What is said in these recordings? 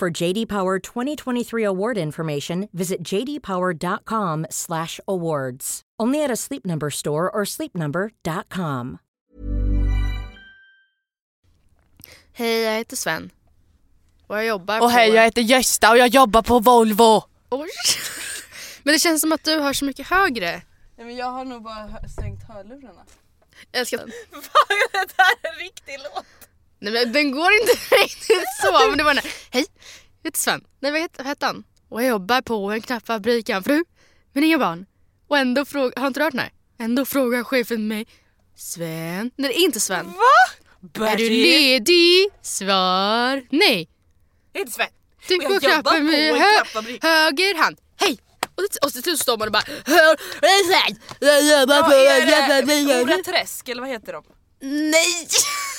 For JD Power 2023 award information, visit jdpower.com/awards. Only at a Sleep Number store or sleepnumber.com. Hej, jag heter Sven. Och jag jobbar Och på... hej jag heter Gösta och jag jobbar på Volvo. Oj. Men det känns som att du har så mycket högre. Nej men jag har nog bara stängt hörlurarna. Jag älskar den. det här är en riktig låt. Nej men den går inte riktigt så. Men det var den här. Hej, jag heter Sven. Nej vad heter, heter han? Och jag jobbar på en knappfabrik. En fru, men inga barn. Och ändå frågar, har inte hört den här? Ändå frågar chefen mig. Sven? Nej det är inte Sven. Va? Är du ledig? Svar nej. Jag heter Sven. Du Och jag jobbar knappen på med en hö höger hand. Hej! Och, till slut står man och bara Hör! Jag jobbar på en knappfabrik. Ora Träsk eller vad heter de? Nej!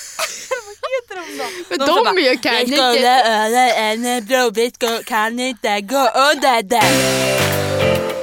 Vad heter de då? Men De de, bara, jag kan "Vi skulle öra en blåvit kan inte gå under den.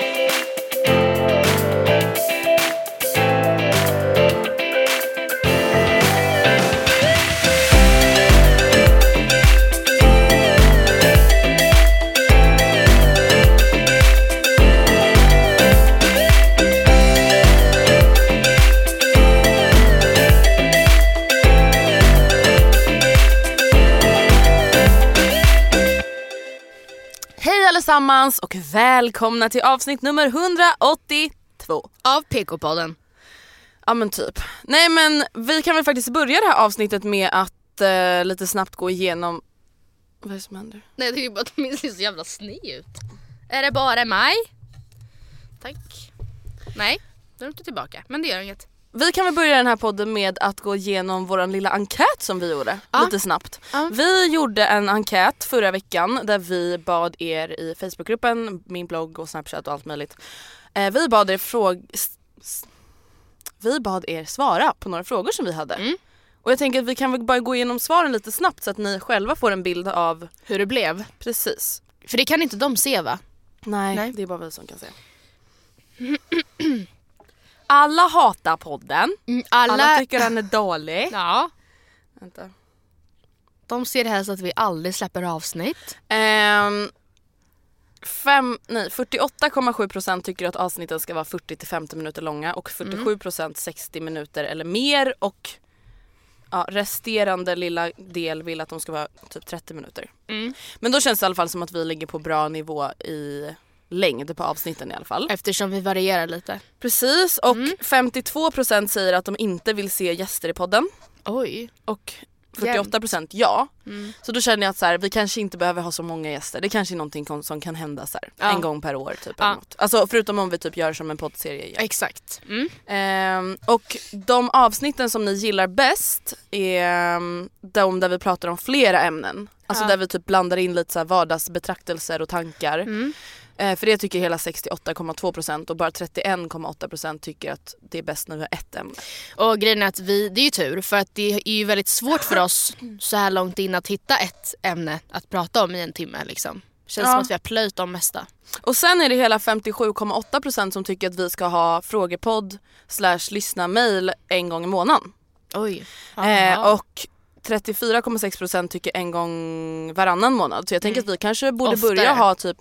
Allesammans och välkomna till avsnitt nummer 182. Av PK-podden. Ja men typ. Nej men vi kan väl faktiskt börja det här avsnittet med att eh, lite snabbt gå igenom vad är det som händer? Nej jag tycker bara att min ser så jävla sned ut. Är det bara mig? Tack. Nej, då är du inte tillbaka. Men det gör inget. Vi kan väl börja den här podden med att gå igenom våran lilla enkät som vi gjorde Ja. lite snabbt. Ja. Vi gjorde en enkät förra veckan där vi bad er i Facebookgruppen, min blogg och Snapchat och allt möjligt. Eh, vi bad er fråga vi bad er svara på några frågor som vi hade. Mm. Och jag tänker att vi kan väl bara gå igenom svaren lite snabbt så att ni själva får en bild av Hur det blev. precis. För det kan inte de se va? Nej, Nej. det är bara vi som kan se. Alla hatar podden. Alla, alla... tycker den är dålig. Ja. Vänta. De ser helst att vi aldrig släpper avsnitt. Ehm, fem, nej, 48,7% tycker att avsnitten ska vara 40-50 minuter långa och 47% 60 minuter eller mer och ja, resterande lilla del vill att de ska vara typ 30 minuter. Mm. Men då känns det i alla fall som att vi ligger på bra nivå i längd på avsnitten i alla fall. Eftersom vi varierar lite. Precis och Mm. 52% säger att de inte vill se gäster i podden Oj. och 48% ja. Mm. Så då känner jag att så här, vi kanske inte behöver ha så många gäster. Det kanske är någonting som kan hända så här, Ja. en gång per år. Typ, Ja. Alltså förutom om vi typ gör som en poddserie gör. Exakt. Mm. Ehm, och de avsnitten som ni gillar bäst är um, de där vi pratar om flera ämnen. Alltså Ja. där vi typ blandar in lite så här vardagsbetraktelser och tankar. Mm. Eh, för det tycker hela 68,2% och bara 31,8% tycker att det är bäst när vi har ett ämne. Och grejen är att vi, det är ju tur för att det är ju väldigt svårt för oss så här långt in att hitta ett ämne att prata om i en timme liksom. Känns Ja. som att vi har plöjt om mesta. Och sen är det hela 57,8% som tycker att vi ska ha frågepodd slash lyssna mail en gång i månaden. Oj. Eh, och 34,6% tycker en gång varannan månad. Så jag tänker att vi kanske borde Mm. Oftare. börja ha typ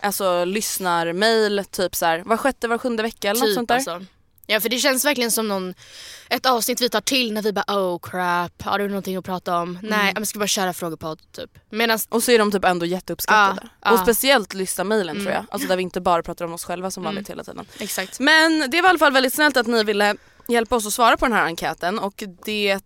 alltså lyssnarmail typ så här var sjätte, var sjunde vecka eller något typ sånt där. alltså. Ja för det känns verkligen som någon, ett avsnitt vi tar till när vi bara oh crap, har du någonting att prata om? Mm. Nej, men ska bara köra frågepodd typ. Medan, Och så är de typ ändå jätteuppskattade. Ja, ja. Och speciellt lyssna-mailen tror jag. Mm. Alltså där vi inte bara pratar om oss själva som vanligt hela tiden. exakt. Men det var i alla fall väldigt snällt att ni ville hjälpa oss att svara på den här enkäten och det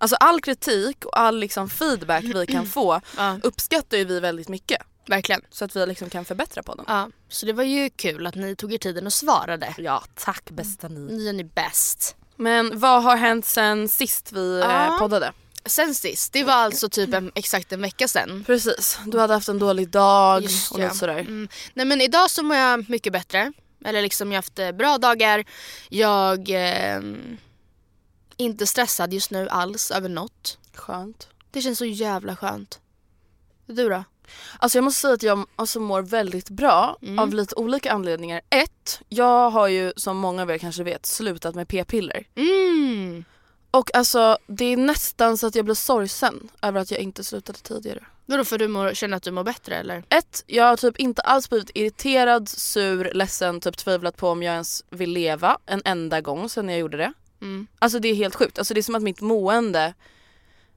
Alltså all kritik och all liksom feedback vi kan få Ja, uppskattar ju vi väldigt mycket. verkligen. Så att vi liksom kan förbättra på den. Ja, så det var ju kul att ni tog er tiden och svarade. Ja, tack bästa ni. Ni är ni bäst. Men vad har hänt sen sist vi Ja. eh, poddade? Sen sist, det var alltså typ en, exakt en vecka sen. Precis, du hade haft en dålig dag Just och ja. lite sådär. Mm. Nej men idag så mår jag mycket bättre. Eller liksom jag har haft eh, bra dagar. Jag eh, inte stressad just nu alls över något. Skönt. Det känns så jävla skönt. Du då? Alltså jag måste säga att jag alltså mår väldigt bra Mm. av lite olika anledningar. Ett, jag har ju som många av er kanske vet slutat med p-piller. Mm. Och alltså det är nästan så att jag blir sorgsen över att jag inte slutade tidigare. Vadå för du mår, känner att du mår bättre eller? Ett, jag har typ inte alls blivit irriterad, sur, ledsen, typ tvivlat på om jag ens vill leva en enda gång sedan jag gjorde det. Mm. Alltså det är helt sjukt. Alltså det är som att mitt mående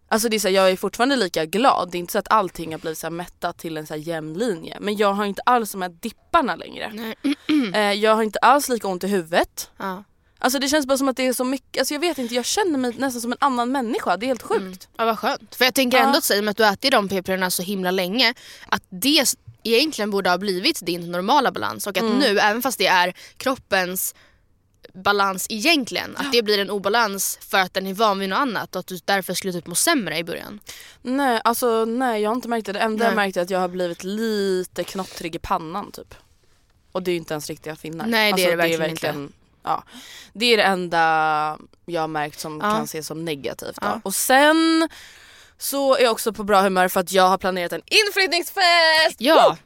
Alltså det är så här, jag är fortfarande lika glad. Det är inte så att allting har blivit så här mättat till en så här jämn linje. Men jag har inte alls de här dipparna längre. Nej. Eh, jag har inte alls lika ont i huvudet. Ja. Alltså det känns bara som att det är så mycket, alltså jag vet inte, jag känner mig nästan som en annan människa. Det är helt sjukt. Mm. ja vad skönt. För jag tänker ändå att säga att du ätit de p-pillerna så himla länge att det egentligen borde ha blivit din normala balans och att Mm. nu, även fast det är kroppens balans egentligen, att det blir en obalans för att den är van vid något annat och att du därför skulle typ må sämre i början. Nej, alltså nej jag har inte märkt det. Det enda jag Nej. märkt är att jag har blivit lite knottrig i pannan typ. Och det är ju inte ens riktiga finnar. Nej, det är alltså, det verkligen inte. Ja, det är det enda jag har märkt som Ja. kan ses som negativt. Då. Ja. Och sen så är jag också på bra humör för att jag har planerat en inflyttningsfest! Ja.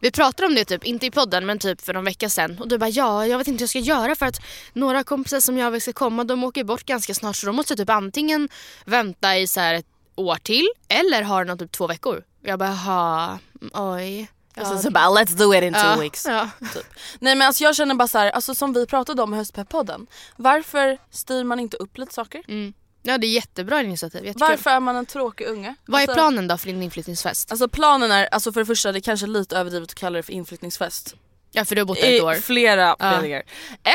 Vi pratade om det typ, inte i podden men typ för någon vecka sedan och du bara ja, jag vet inte hur jag ska göra för att några kompisar som jag vill ska komma de åker bort ganska snart så de måste typ antingen vänta i så här ett år till eller ha den om typ två veckor. Jag bara jaha, oj. Ja, Och sen så bara let's do it in ja, two weeks. Ja. Typ. Nej men alltså jag känner bara så här, alltså som vi pratade om i höstpepp-podden. Varför styr man inte upp lite saker? Mm. Ja det är jättebra initiativ, jättekul. Varför är man en tråkig unge? Vad är Alltså- planen då för din inflyttningsfest? Alltså planen är, alltså för det första det är kanske lite överdrivet att kalla det för inflyttningsfest. Ja för du har bott där ett år. I flera Ja. meningar.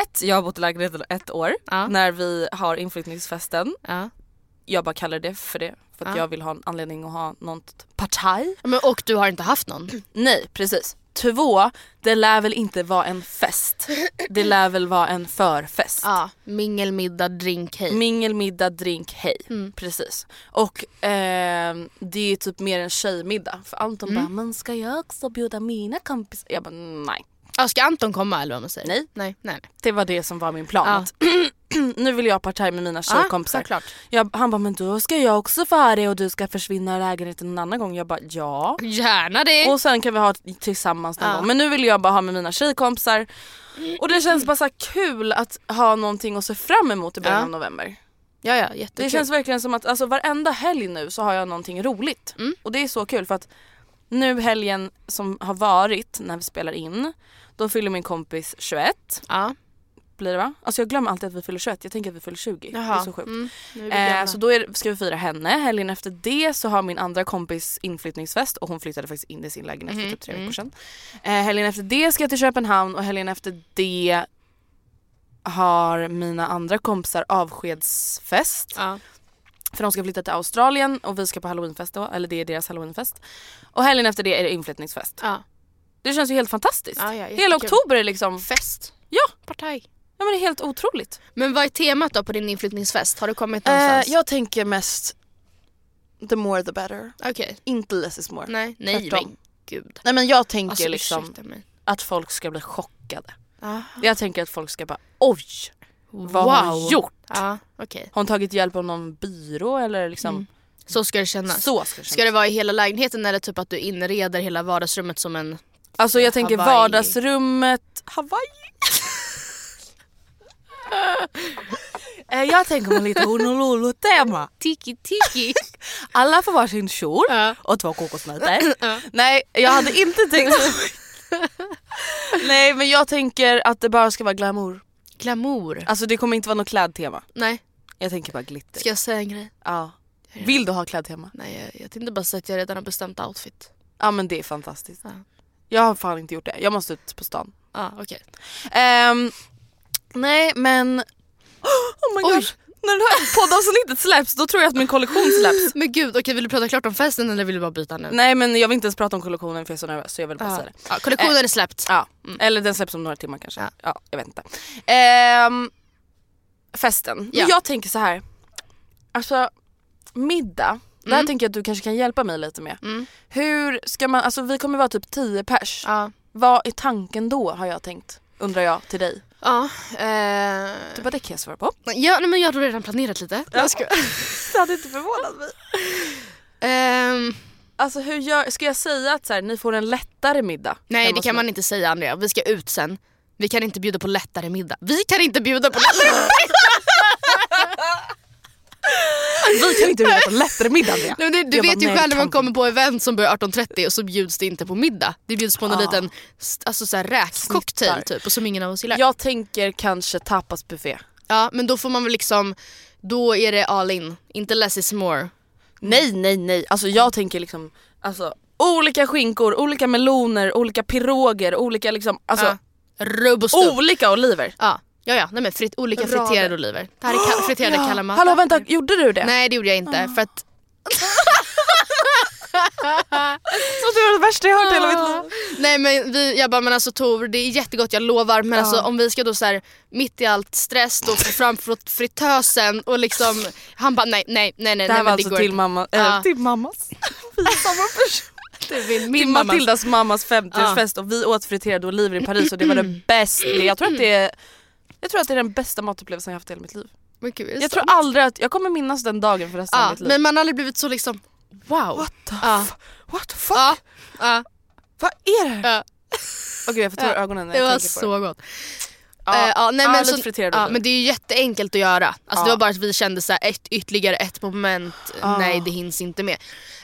Ett, jag har bott i lägenheten ett år. Ja. När vi har inflyttningsfesten, Ja. jag bara kallar det för det. För att Ja. jag vill ha en anledning att ha något partaj. Men, och du har inte haft någon? Nej precis. Två, det lär väl inte vara en fest. Det lär väl vara en förfest. Ja. Mingel, middag, drink, hej. Mingel, middag, drink, hej. Mm. Precis. Och ehm, det är typ mer en tjejmiddag. För Anton Mm. bara, men ska jag också bjuda mina kompisar? Jag bara, nej. Ja, ska Anton komma eller vad man säger? Nej. Nej, nej. nej. Det var det som var min plan. Ja. Nu vill jag partaj med mina tjejkompisar. såklart. jag, han bara, men då ska jag också få ha det och du ska försvinna ur lägenheten en annan gång. Jag bara, ja. Gärna det. Och sen kan vi ha tillsammans någon Ja. gång. Men nu vill jag bara ha med mina tjejkompisar. Och det känns bara så kul att ha någonting att se fram emot i början Ja. av november. ja, ja, jättekul. Det känns verkligen som att alltså, varenda helg nu så har jag någonting roligt. Mm. Och det är så kul för att nu helgen som har varit när vi spelar in, då fyller min kompis 21. Ja. Blir det va? Alltså jag glömmer alltid att vi fyller 21, jag tänker att vi fyller 20. Det är så sjukt. Mm. Är Eh, så då är, ska vi fira henne. Helgen efter det så har min andra kompis inflyttningsfest och hon flyttade faktiskt in i sin lägenhet Mhm, för typ tre mm. veckor sedan. Eh, helgen efter det ska jag till Köpenhamn och helgen efter det har mina andra kompisar avskedsfest. ja. För de ska flytta till Australien och vi ska på halloweenfest då, eller det är deras halloweenfest. Och helgen efter det är det inflyttningsfest. Ja. Det känns ju helt fantastiskt. Ja, ja, Hela oktober är liksom, Fest. Ja. Partaj. Ja men det är helt otroligt. Men vad är temat då på din inflyttningsfest? Har du kommit Eh, någonstans? jag tänker mest the more the better. Okej. Inte less is more. Nej, nej Tvärtom. men gud. Nej men jag tänker Alltså liksom att folk ska bli chockade. Ja. Jag tänker att folk ska bara oj, vad har hon gjort? Ja, okej. Har hon tagit hjälp av någon byrå eller liksom Mm. Så ska det kännas. så ska det Ska kännas. det vara i hela lägenheten eller typ att du inreder hela vardagsrummet som en... Alltså jag tänker Hawaii. vardagsrummet, Hawaii. Eh, jag tänker mig lite Honolulu-tema. Tiki tiki. Alla får varsin kjol Ja. och två kokosnötter. Nej, jag hade inte tänkt Nej men jag tänker att det bara ska vara glamour. Glamour. Alltså det kommer inte vara något klädtema. Nej, Jag tänker bara glitter. ska jag säga en grej? Ja. Vill du ha klädtema? Nej, jag, jag tänkte bara säga att jag redan har bestämt outfit. Ja men det är fantastiskt. Ja. Jag har fan inte gjort det. Jag måste ut på stan. Ja, okej. Ehm, nej men... Oh my Oj. gosh. När det här poddavsnittet släpps då tror jag att min kollektion släpps. Men gud, okej vill du prata klart om festen eller vill du bara byta nu? Nej men jag vill inte ens prata om kollektionen för jag är så nervös så jag vill bara säga Ja. det. Ja, kollektionen är släppt. Ja, eller den släpps om några timmar kanske. Ja. Ja. jag vet inte. Ehm, festen. Ja. Jag tänker så här. Alltså middag. Det här Mm. tänker jag att du kanske kan hjälpa mig lite med. Mm. Hur ska man, alltså vi kommer vara typ 10 pers. Ja. Vad är tanken då har jag tänkt? Undrar jag till dig. Ja, eh, Du bara det kan jag svara på. ja nej, men jag har redan planerat lite. Jag ska. Det hade inte förvånat mig. Ehm, Alltså hur gör, ska jag säga att så här, ni får en lättare middag? nej det kan man inte säga Andrea, vi ska ut sen. Vi kan inte bjuda på lättare middag. Vi kan inte bjuda på lättare middag! Vi kan inte bjuda på lättare middag Andrea. Nej, men det, du Jag bara, vet ju själv när man kommer på event som börjar 18.30 och så bjuds det inte på middag. Det bjuds på en Ja. liten alltså så här räkcocktail typ och som ingen av oss gillar. Jag tänker kanske tapasbuffé. Ja men då får man väl liksom, då är det all in. Inte less is more. Nej nej nej, alltså jag tänker liksom alltså, olika skinkor, olika meloner, olika piroger, olika liksom, alltså ja. Olika oliver. Ja, ja, ja. Nej, men fritt, olika Rader. friterade oliver. Det här är kall- friterade Ja. kalla matar. Hallå vänta, gjorde du det? Nej det gjorde jag inte för att Så det var det värsta jag hört i hela mitt liv. Nej men vi, jag bara men alltså Tor det är jättegott jag lovar men Ja. alltså om vi ska då så här mitt i allt stress då få fram frit- fritösen och liksom Han bara nej nej nej nej Det här nej, var alltså till mamma, Ja. äh, till mammas. Vi är samma person. Det är min, Till min mamma. Matildas mammas 50-årsfest och vi åt friterade oliver i Paris och det var det bästa. Jag tror att det är jag tror att det är den bästa matupplevelsen jag haft i hela mitt liv. Men gud, det Jag tror sant? aldrig att, jag kommer minnas den dagen för resten av ja, mitt liv. men man har aldrig blivit så liksom wow. What the, Ja. what the fuck? Ja, ja, Vad är det här? ja. Okej jag får tårar i ögonen när Det jag var tänker på det. så gott. Ja, Eh, ja, nej, men så, ja, men det är ju jätteenkelt att göra. Alltså. Det var bara att vi kände så här, ett, ytterligare ett moment, nej det hinns inte med.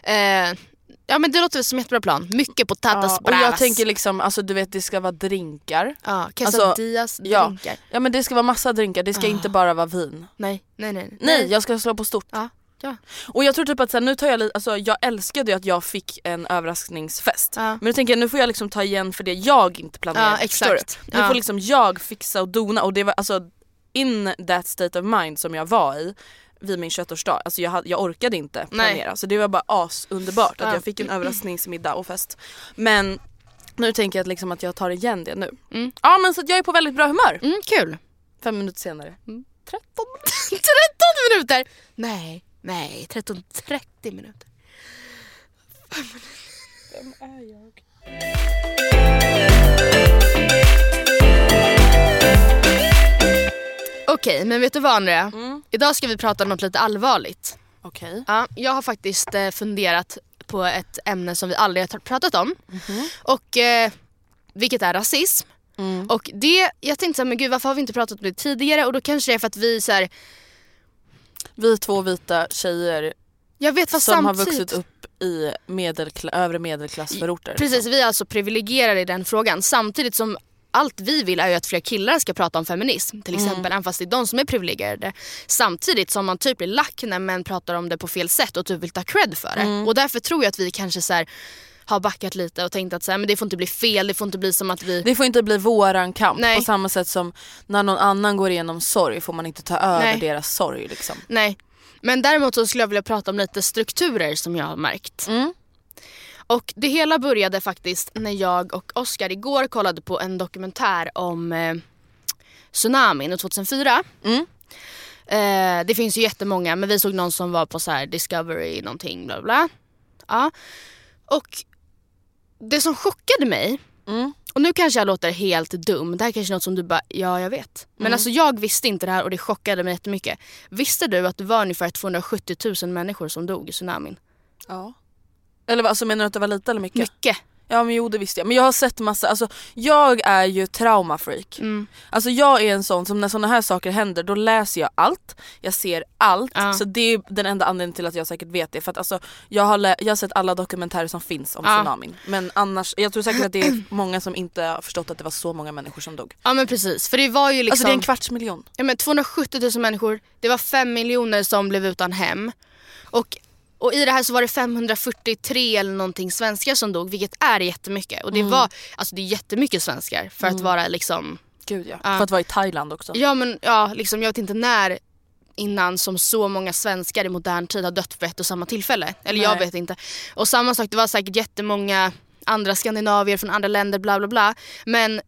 Eh, ja men det låter väl som en jättebra plan. Mycket patatas Ja, och jag tänker liksom, alltså du vet det ska vara drinkar. Ja, Alltså, quesadillas, ja. drinkar. Ja men det ska vara massa drinkar, det ska Ah. inte bara vara vin. Nej, nej, nej. Nej jag ska slå på stort. Ja, ja. Och jag tror typ att så här, nu tar jag lite, alltså jag älskade ju att jag fick en överraskningsfest. Ja. Men nu tänker jag nu får jag liksom ta igen för det jag inte planerade. Ja, exakt. Nu får liksom jag fixa och dona och det var alltså in that state of mind som jag var i vid min 21-årsdag. Alltså jag, hade- jag orkade inte Nej. planera så det var bara as underbart att Ja. jag fick en överraskningsmiddag och fest. Men nu tänker jag att liksom att jag tar igen det nu. Mm. Ja men så jag är på väldigt bra humör. Mm, kul. Fem minuter senare. 13 13 minuter! Nej, nej, 13-30 minuter. Vem är jag? Okej, men vet du vad Andrea? Mm. Idag ska vi prata om något lite allvarligt. Okej. Ja, jag har faktiskt eh, funderat på ett ämne som vi aldrig har pratat om. Mhm. Och eh, Vilket är rasism. Mm. Och det, jag tänkte såhär, men gud varför har vi inte pratat om det tidigare? Och då kanske det är för att vi så här, Vi två vita tjejer jag vet fast som har samtidigt. vuxit upp i medelkla- övre medelklassförorter. Precis, liksom. vi är alltså privilegierade i den frågan. Samtidigt som allt vi vill är ju att fler killar ska prata om feminism till Mm. exempel. Även fast det är de som är privilegierade. Samtidigt som man typ blir lack när män pratar om det på fel sätt och typ vill ta cred för det. Mm. Och därför tror jag att vi kanske så här, har backat lite och tänkt att så här, men det får inte bli fel, det får inte bli som att vi... Det får inte bli våran kamp Nej. på samma sätt som när någon annan går igenom sorg får man inte ta över Nej. deras sorg. Liksom. Nej. Men däremot så skulle jag vilja prata om lite strukturer som jag har märkt. Mm. Och det hela började faktiskt när jag och Oskar igår kollade på en dokumentär om eh, tsunamin 2004. Mm. Eh, det finns ju jättemånga men vi såg någon som var på så här Discovery någonting bla bla. Ja. Och det som chockade mig Mm. och nu kanske jag låter helt dum, det här är kanske är något som du bara, ja jag vet. Men Mm. alltså jag visste inte det här och det chockade mig jättemycket. Visste du att det var ungefär 270 000 människor som dog i tsunamin? Ja. Eller vad, alltså, menar du att det var lite eller mycket? Mycket. Ja men jo det visste jag. Men jag har sett massa, alltså jag är ju traumafreak. Mm. Alltså jag är en sån som när såna här saker händer då läser jag allt, jag ser allt. Ja. Så det är den enda anledningen till att jag säkert vet det. För att alltså, jag, har jag har sett alla dokumentärer som finns om Ja. tsunamin. Men annars, jag tror säkert att det är många som inte har förstått att det var så många människor som dog. Ja men precis, för det var ju liksom Alltså det är en kvarts miljon. ja, men 270 000 människor, det var 5 miljoner som blev utan hem. Och, och i det här så var det 543 eller någonting svenskar som dog, vilket är jättemycket. Och det var, alltså det är jättemycket svenskar för att vara liksom Gud ja. Ja. För att vara i Thailand också. Ja men ja, liksom, jag vet inte när innan som så många svenskar i modern tid har dött för ett och samma tillfälle. Eller jag Nej. vet inte. Och samma sak, det var säkert jättemånga andra skandinavier från andra länder bla bla bla. Men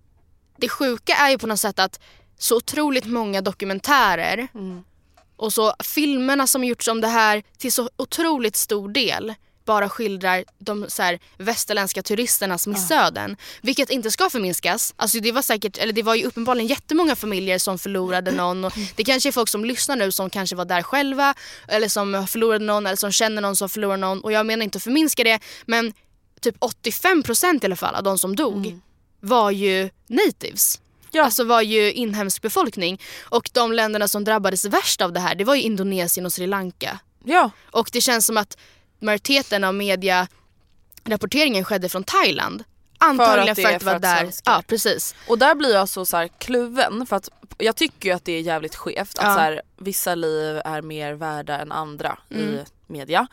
det sjuka är ju på något sätt att så otroligt många dokumentärer Mm. Och så filmerna som gjorts om det här till så otroligt stor del bara skildrar de så här, västerländska turisternas missöden. Vilket inte ska förminskas. Alltså det var säkert, eller det var ju uppenbarligen jättemånga familjer som förlorade någon. Och det kanske är folk som lyssnar nu som kanske var där själva. Eller som förlorade någon eller som känner någon som förlorade någon. Och jag menar inte att förminska det men typ 85% i alla fall av de som dog var ju natives. Ja. Alltså var ju inhemsk befolkning. Och de länderna som drabbades värst av det här det var ju Indonesien och Sri Lanka. Ja. Och det känns som att majoriteten av media-rapporteringen skedde från Thailand. Antagligen det för att det var för att där. svenskar- Ja precis. Och där blir jag så, så här kluven för att jag tycker ju att det är jävligt skevt att Ja. så här, vissa liv är mer värda än andra i Mm. media.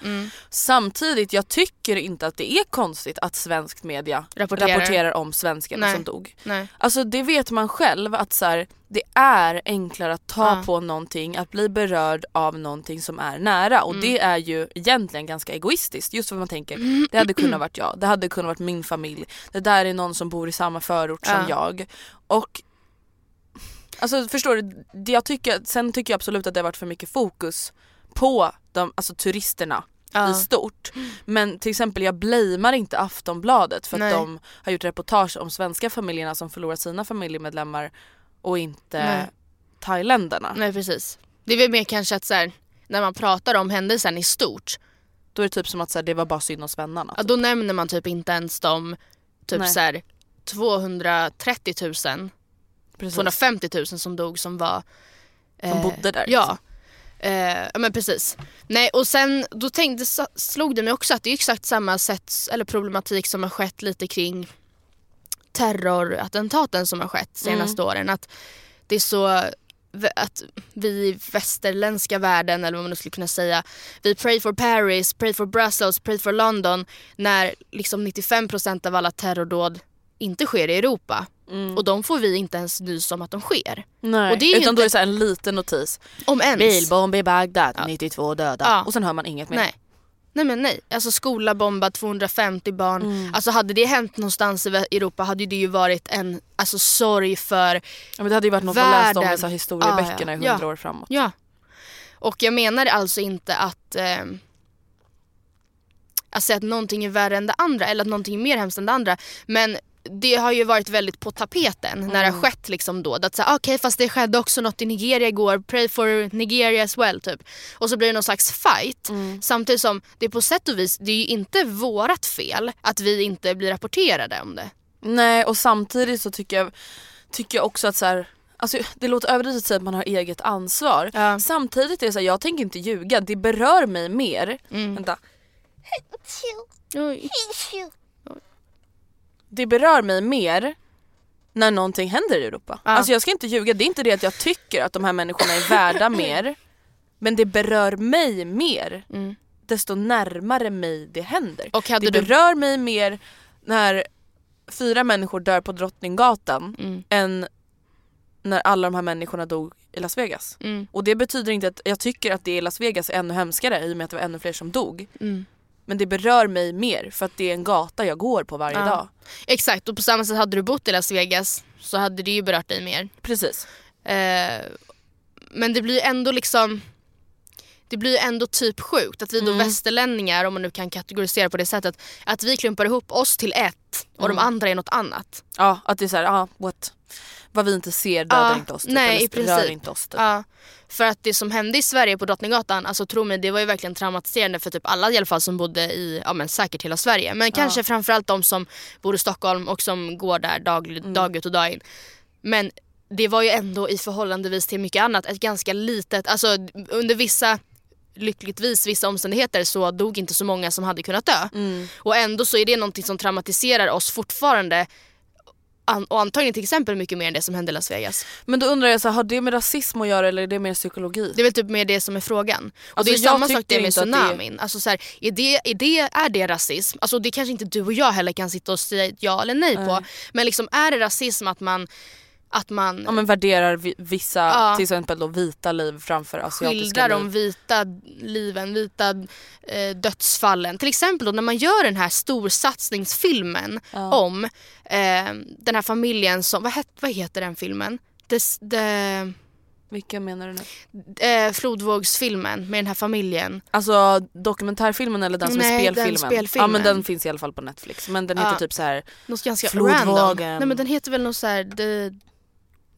Samtidigt, jag tycker inte att det är konstigt att svensk media Rapporterar. rapporterar, om svenskarna som dog. Nej. Alltså det vet man själv att så här, det är enklare att ta Ja. på någonting, att bli berörd av någonting som är nära och Mm. det är ju egentligen ganska egoistiskt just för man tänker det hade kunnat varit jag, det hade kunnat varit min familj, det där är någon som bor i samma förort som Ja. jag och Alltså förstår du, jag tycker, sen tycker jag absolut att det har varit för mycket fokus på de, alltså turisterna Ja. i stort. Men till exempel jag blamear inte Aftonbladet för att Nej. de har gjort reportage om svenska familjerna som förlorar sina familjemedlemmar och inte Nej. thailändarna. Nej precis. Det är väl mer kanske att så här, när man pratar om händelsen i stort. Då är det typ som att så här, det var bara synd om svennarna. Ja, då nämner man typ inte ens de typ Nej. så här, 230 000, Precis. 250 000 som dog som var Som bodde där, Ja. Eh, ja men precis. Nej och sen då tänkte, slog det mig också att det är exakt samma sätt, eller problematik som har skett lite kring terrorattentaten som har skett senaste Mm. åren. Att det är så att vi i västerländska världen, eller vad man nu skulle kunna säga, vi pray for Paris, pray for Brussels, pray for London när liksom 95% av alla terrordåd inte sker i Europa. Och de får vi inte ens nys om att de sker. Nej. Och det är ju Utan inte- då är det så en liten notis. Om ens. Bilbomb i Bagdad, 92 döda. Ja. Och sen hör man inget mer. Nej. Nej men nej, alltså skola bombad 250 barn. Mm. Alltså hade det hänt någonstans i Europa hade det ju varit en alltså, sorg för, Ja, men det hade ju varit något man läst om i Världen. historieböckerna Ja, i ja. hundra år framåt. ja. Och jag menar alltså inte att eh, att säga att någonting är värre än det andra eller att någonting är mer hemskt än det andra. Men det har ju varit väldigt på tapeten när det Mm. har skett liksom då. Att säga okej fast det skedde också något i Nigeria igår, pray for Nigeria as well typ. Och så blir det någon slags fight. Mm. Samtidigt som det på sätt och vis, det är ju inte vårat fel att vi inte blir rapporterade om det. Nej och samtidigt så tycker jag, tycker jag också att så här, alltså, det låter överdrivet att säga att man har eget ansvar. Ja. Samtidigt är det så här, jag tänker inte ljuga, det berör mig mer. Mm. Vänta. Oj. Det berör mig mer när någonting händer i Europa. Ja. Alltså jag ska inte ljuga, det är inte det att jag tycker att de här människorna är värda mer. Men det berör mig mer Mm. desto närmare mig det händer. Och hade det du... berör mig mer när fyra människor dör på Drottninggatan Mm. än när alla de här människorna dog i Las Vegas. Mm. Och det betyder inte att jag tycker att det i Las Vegas är ännu hemskare i och med att det var ännu fler som dog. Mm. Men det berör mig mer för att det är en gata jag går på varje Ja. dag. Exakt och på samma sätt hade du bott i Las Vegas så hade det ju berört dig mer. Precis. Eh, men det blir ändå liksom... det blir ändå typ sjukt att vi då västerlänningar, om man nu kan kategorisera på det sättet, att vi klumpar ihop oss till ett och de andra är något annat. Ja, att det är såhär, ah, what? Vad vi inte ser dödar Ja, inte oss typ, nej, eller rör inte oss typ. Ja, för att det som hände i Sverige på Drottninggatan, alltså tro mig det var ju verkligen traumatiserande för typ alla i alla fall som bodde i, ja men säkert hela Sverige. Men kanske framförallt de som bor i Stockholm och som går där dag, Mm. dag ut och dag in. Men det var ju ändå i förhållandevis till mycket annat ett ganska litet, alltså under vissa lyckligtvis vissa omständigheter så dog inte så många som hade kunnat dö. Mm. Och ändå så är det någonting som traumatiserar oss fortfarande an- och antagligen till exempel mycket mer än det som hände i Las Vegas. Men då undrar jag, så här, har det med rasism att göra eller är det mer psykologi? Det är väl typ mer det som är frågan. Och Alltså, det är jag samma sak det med att det tsunamin. Alltså, så här, är, det, är, det, är det rasism? Alltså, det kanske inte du och jag heller kan sitta och säga ja eller nej på. Nej. Men liksom, är det rasism att man, att man Ja men värderar vi- vissa, Ja. till exempel då vita liv framför asiatiska skildrar liv. de vita liven, vita eh, dödsfallen. Till exempel då när man gör den här storsatsningsfilmen Ja. om eh, den här familjen som, vad, het, vad heter den filmen? Des, de, Vilka menar du nu? eh, flodvågsfilmen med den här familjen. Alltså dokumentärfilmen eller den som Nej, är den spelfilmen? spelfilmen. Ja men den finns i alla fall på Netflix. Men den heter Ja. typ så här Något ganska Flodvågen. random. Nej men den heter väl något så här, the,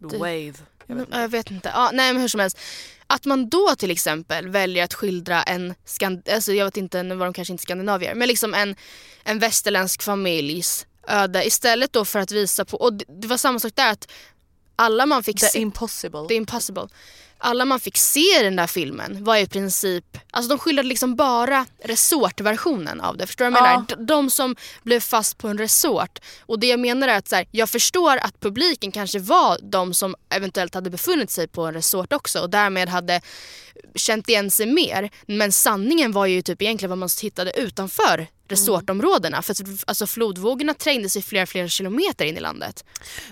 The Wave. Jag vet inte. Jag vet inte. Ja, nej men hur som helst. Att man då till exempel väljer att skildra en, skand alltså jag vet inte, nu var de kanske inte skandinavier, men liksom en, en västerländsk familjs öde istället då för att visa på, och det, det var samma sak där att alla man fick The se, Impossible. The Impossible. Alla man fick se i den där filmen var i princip, alltså de skildrade liksom bara resortversionen av det. Förstår du vad jag Ja. menar? D- De som blev fast på en resort. Och det jag menar är att så här, jag förstår att publiken kanske var de som eventuellt hade befunnit sig på en resort också och därmed hade känt igen sig mer. Men sanningen var ju typ egentligen vad man hittade utanför resortområdena. För alltså flodvågorna trängde sig flera, flera kilometer in i landet.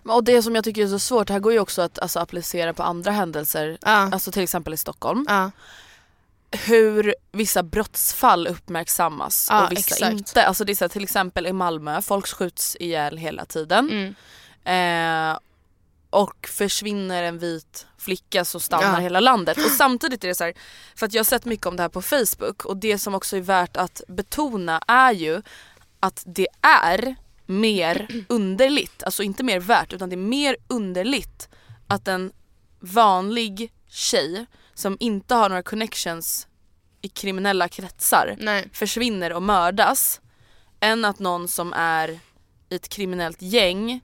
Och det som jag tycker är så svårt, här går ju också att alltså, applicera på andra händelser. Ja. Alltså till exempel i Stockholm. Ja. Hur vissa brottsfall uppmärksammas Ja, och vissa exakt. inte. Alltså det är så här, till exempel i Malmö, folk skjuts ihjäl hela tiden. Mm. Eh, och försvinner en vit flicka så stannar Ja. hela landet. Och samtidigt är det så här, för att jag har sett mycket om det här på Facebook och det som också är värt att betona är ju att det är mer underligt, alltså inte mer värt utan det är mer underligt att en vanlig tjej som inte har några connections i kriminella kretsar Nej. försvinner och mördas än att någon som är i ett kriminellt gäng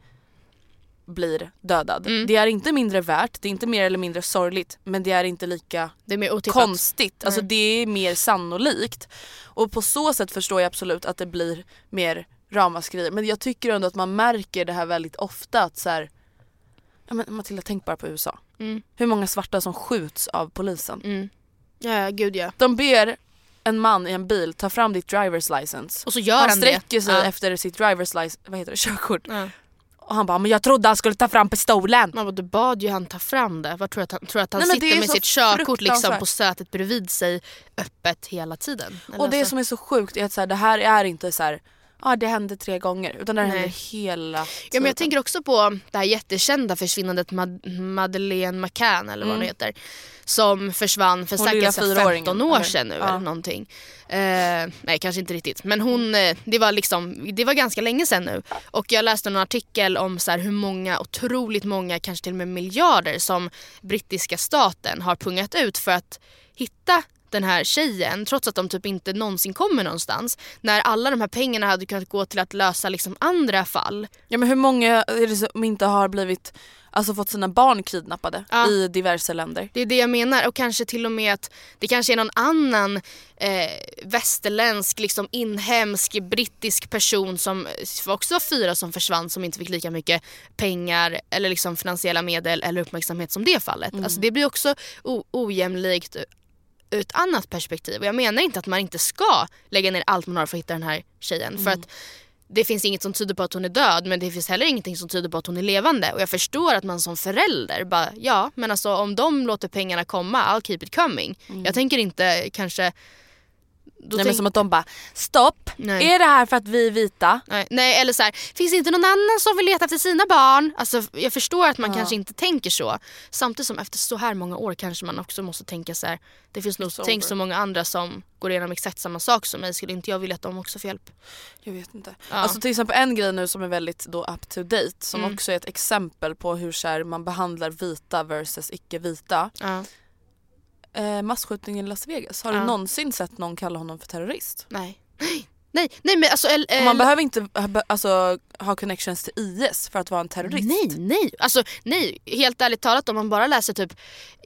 blir dödad. Mm. Det är inte mindre värt, det är inte mer eller mindre sorgligt men det är inte lika är konstigt. Alltså Nej. det är mer sannolikt. Och på så sätt förstår jag absolut att det blir mer ramaskri. Men jag tycker ändå att man märker det här väldigt ofta att så här, ja, men Matilda tänk bara på USA. Mm. Hur många svarta som skjuts av polisen. Mm. Ja, gud ja. De ber en man i en bil ta fram ditt driver's license. Och så gör han han, sträcker det. sig Ja. efter sitt driver's license, vad heter det, körkort. Ja. Och han bara, men jag trodde han skulle ta fram pistolen. Man bara, du bad ju han ta fram det. Vad tror du att han, tror att han Nej, sitter med sitt körkort liksom på sätet bredvid sig öppet hela tiden? Eller Och det alltså- som är så sjukt är att så här, det här är inte så här, ja det hände tre gånger utan det händer hela tiden. Ja, men jag tänker också på det här jättekända försvinnandet Mad- Madeleine McCann eller vad hon Mm. heter. Som försvann för Hon säkert så här fyraåringen, 15 år sedan nu Ja. eller någonting. Eh, nej kanske inte riktigt men hon, eh, det var liksom, det var ganska länge sedan nu. Och jag läste en artikel om så hur många, otroligt många, kanske till och med miljarder som brittiska staten har pungat ut för att hitta den här tjejen trots att de typ inte någonsin kommer någonstans. När alla de här pengarna hade kunnat gå till att lösa liksom andra fall. Ja men hur många är det som inte har blivit, alltså fått sina barn kidnappade Ja. i diverse länder? Det är det jag menar och kanske till och med att det kanske är någon annan eh, västerländsk, liksom inhemsk, brittisk person som också var fyra som försvann som inte fick lika mycket pengar eller liksom finansiella medel eller uppmärksamhet som det fallet. Alltså det blir också ojämlikt ett annat perspektiv. Och jag menar inte att man inte ska lägga ner allt man har för att hitta den här tjejen. För att det finns inget som tyder på att hon är död men det finns heller ingenting som tyder på att hon är levande. Och jag förstår att man som förälder bara, ja men alltså om de låter pengarna komma, I'll keep it coming. Jag tänker inte kanske Då Nej, men som att de bara stopp, Nej. är det här för att vi är vita? Nej, nej eller så här, finns det inte någon annan som vill leta efter sina barn? Alltså, jag förstår att man Ja. kanske inte tänker så. Samtidigt som efter så här många år kanske man också måste tänka så här. Det finns nog tänk så många andra som går igenom exakt samma sak som mig. Skulle inte jag vilja att de också får hjälp? Jag vet inte. Ja. Alltså till exempel en grej nu som är väldigt då up to date som Mm. också är ett exempel på hur så här, man behandlar vita versus icke-vita. Ja, Eh, masskjutningen i Las Vegas, har Ja. du någonsin sett någon kalla honom för terrorist? nej. Nej, nej men alltså... Och el- man behöver inte alltså, ha connections till IS för att vara en terrorist. Nej, nej. Alltså, nej. Helt ärligt talat om man bara läser typ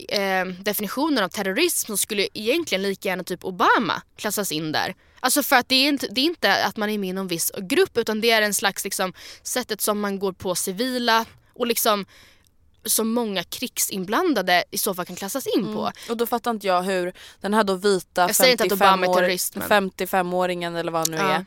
eh, definitionen av terrorism så skulle egentligen lika gärna typ Obama klassas in där. Alltså för att det är, inte, det är inte att man är med i någon viss grupp utan det är en slags liksom sättet som man går på civila och liksom som många krigsinblandade i så fall kan klassas in på. Och då fattar inte jag hur den här då vita Jag säger inte att Obama är 55-år terrorist, men- 55-åringen eller vad han nu Ja. är.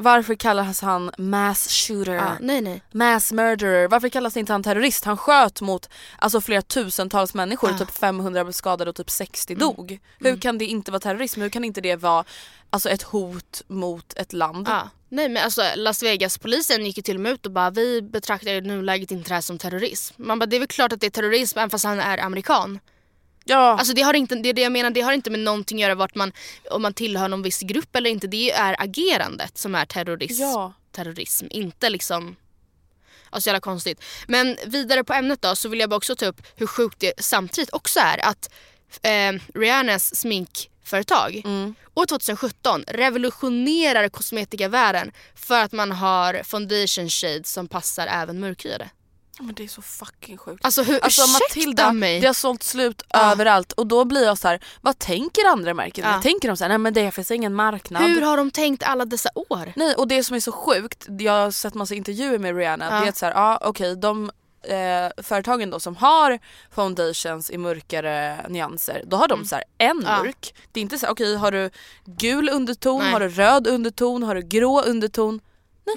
Varför kallas han mass shooter? Ja, nej, nej. Mass murderer. Varför kallas inte han terrorist? Han sköt mot alltså, flera tusentals människor. Ja. Typ 500 blev skadade och typ 60 Mm. dog. Hur kan det inte vara terrorism? Hur kan inte det vara alltså, ett hot mot ett land? Ja. Nej men alltså Las Vegas-polisen gick ju till och med ut och bara vi betraktar i nuläget inte det här som terrorism. Man bara det är väl klart att det är terrorism även fast han är amerikan. Ja. Alltså det har inte, det det jag menar, det har inte med någonting att göra vart man, om man tillhör någon viss grupp eller inte. Det är agerandet som är terrorism. ja. terrorism. Inte liksom... Alltså jävla konstigt. Men vidare på ämnet då så vill jag bara också ta upp hur sjukt det samtidigt också är att eh, Rihannas sminkföretag Mm. år 2017 revolutionerar kosmetikavärlden för att man har foundation shades som passar även mörkhyade. Men det är så fucking sjukt. Alltså hur, Alltså Matilda, mig. det har sålt slut Ja. överallt och då blir jag så här: vad tänker andra märken? Ja. Tänker de så här, nej men det finns ingen marknad. Hur har de tänkt alla dessa år? Nej och det som är så sjukt, jag har sett massa intervjuer med Rihanna, Ja. det är att så här, ja okej de eh, företagen då som har foundations i mörkare nyanser, då har de så här en Mm. Ja. mörk. Det är inte så här, okej har du gul underton, Nej. har du röd underton, har du grå underton?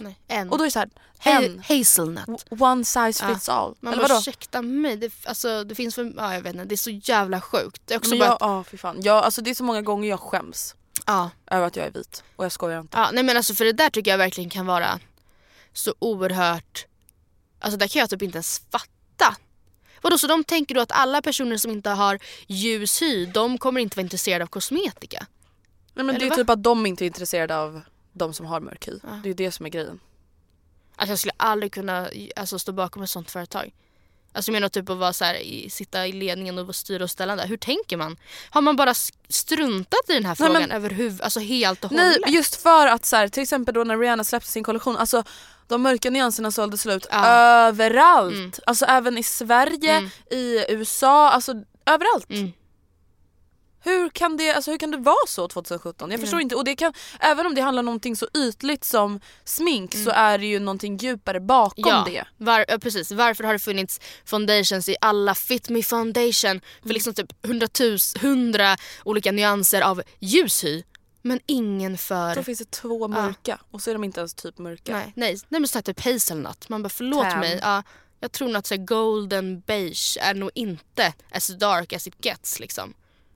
Nej, en. Och då är det så här, en, Hazelnut. one size Ja. fits all. Man Eller bara vadå? ursäkta mig, det, alltså, det finns för, ja, jag vet inte, det är så jävla sjukt. Det är också Men bara, jag, ja fy fan. Jag, alltså det är så många gånger jag skäms ja, över att jag är vit och jag skojar inte. ja, nej men alltså för det där tycker jag verkligen kan vara så oerhört, alltså där kan jag typ inte ens fatta. Vadå så de tänker då att alla personer som inte har ljus hy, de kommer inte vara intresserade av kosmetika? Nej, men det Eller är va? typ att de inte är intresserade av de som har mörk hy. Ja. Det är det som är grejen. Alltså jag skulle aldrig kunna alltså, stå bakom ett sånt företag. Alltså jag menar typ att vara så här, i, sitta i ledningen och styra och ställa där. Hur tänker man? Har man bara struntat i den här Nej, frågan men- överhuvud, alltså helt och Nej hållet? just för att så här, till exempel då när Rihanna släppte sin kollektion, alltså de mörka nyanserna sålde slut Ja. överallt. Mm. Alltså även i Sverige, Mm. i USA, alltså överallt. Mm. Hur, kan det, alltså, hur kan det vara så 2017? Jag förstår Nej. inte. Och det kan, även om det handlar om någonting så ytligt som smink Mm. så är det ju någonting djupare bakom Ja, det. var, ja, precis. Varför har det funnits foundations i alla Fit Me Foundation för Mm. liksom typ hundratus, hundra olika nyanser av ljushy men ingen för... Då finns det två mörka och så är de inte ens typ mörka. Nej, nej, nej men så typ hazelnut. Man bara förlåt Tan. mig. Ja, jag tror nog att så golden beige är nog inte as dark as it gets liksom.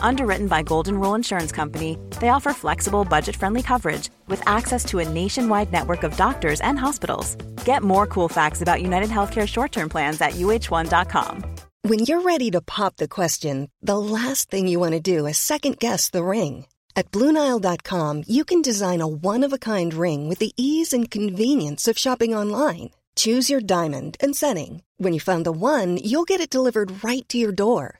Underwritten by Golden Rule Insurance Company, they offer flexible, budget friendly coverage with access to a nationwide network of doctors and hospitals. Get more cool facts about United Healthcare short term plans at uh1.com. When you're ready to pop the question, the last thing you want to do is second guess the ring. At Bluenile.com, you can design a one of a kind ring with the ease and convenience of shopping online. Choose your diamond and setting. When you find the one, you'll get it delivered right to your door.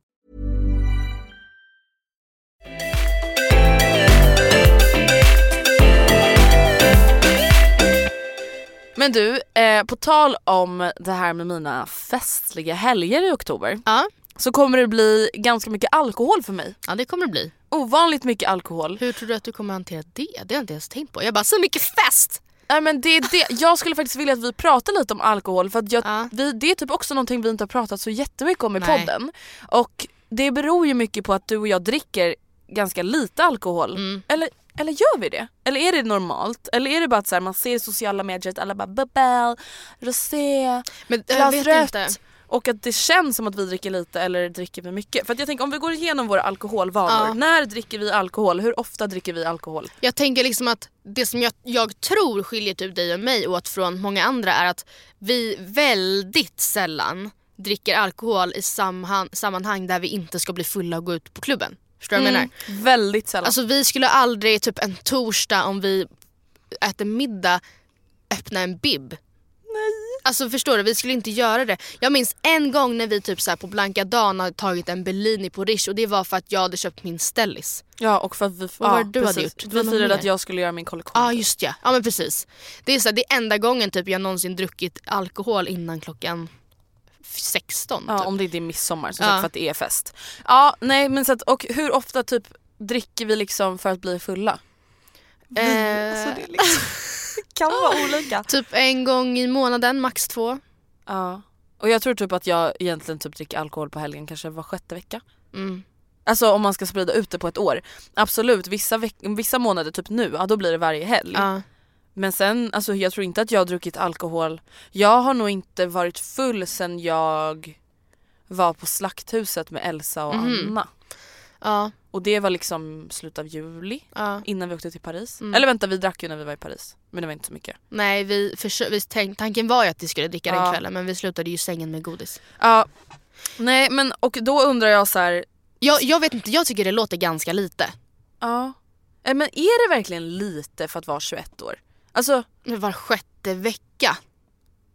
Men du, eh, på tal om det här med mina festliga helger i oktober Ja. så kommer det bli ganska mycket alkohol för mig. ja, det kommer det bli. Ovanligt mycket alkohol. Hur tror du att du kommer hantera det? Det har jag inte ens tänkt på. Jag bara, så mycket fest! Nej men det är det. Jag skulle faktiskt vilja att vi pratar lite om alkohol för att jag, Ja. vi, det är typ också någonting vi inte har pratat så jättemycket om i Nej. podden. Och det beror ju mycket på att du och jag dricker ganska lite alkohol. Mm. Eller, eller gör vi det? Eller är det normalt? Eller är det bara att så här, man ser i sociala medier att alla bara bubbel, rosé, Men glas rött. inte. Och att det känns som att vi dricker lite eller dricker vi mycket? För att jag tänker om vi går igenom våra alkoholvanor. Ja. När dricker vi alkohol? Hur ofta dricker vi alkohol? Jag tänker liksom att det som jag, jag tror skiljer typ dig och mig åt från många andra är att vi väldigt sällan dricker alkohol i samman, sammanhang där vi inte ska bli fulla och gå ut på klubben. Förstår du vad jag menar? Väldigt sällan. Alltså vi skulle aldrig typ en torsdag om vi äter middag öppna en bib. Nej. Alltså förstår du, vi skulle inte göra det. Jag minns en gång när vi typ så här på blanka dagen hade tagit en Bellini på Rish och det var för att jag hade köpt min Stellis. Ja och för att vi, Vad ja, var det du hade precis. gjort? Det var Vi firade att jag skulle göra min kollektion. Ja ah, just ja, ja men precis. Det är, så här, det är enda gången typ jag någonsin druckit alkohol innan klockan 16. Ja, typ. om det inte är midsommar som Ja. sagt för att det är fest. Ja nej men så att, och hur ofta typ dricker vi liksom för att bli fulla? Eh, Alltså, det, liksom, kan vara olika. Typ en gång i månaden, max två. Ja. Och jag tror typ att jag egentligen typ dricker alkohol på helgen kanske var sjätte vecka. Mm. Alltså om man ska sprida ut det på ett år. Absolut, vissa, veck- vissa månader, typ nu, ja, då blir det varje helg. Ja. Men sen, alltså jag tror inte att jag har druckit alkohol. Jag har nog inte varit full sen jag var på Slakthuset med Elsa och Mhm. Anna. Ja. Och det var liksom slutet av juli ja. innan vi åkte till Paris. Mm. Eller vänta vi drack ju när vi var i Paris. Men det var inte så mycket. Nej, vi vi tänk- tanken var ju att vi skulle dricka den Ja. kvällen men vi slutade ju sängen med godis. Ja. Nej men och då undrar jag så här. Jag, jag vet inte, jag tycker det låter ganska lite. Ja. Eh, Men är det verkligen lite för att vara 21 år? Alltså, Men Var sjätte vecka,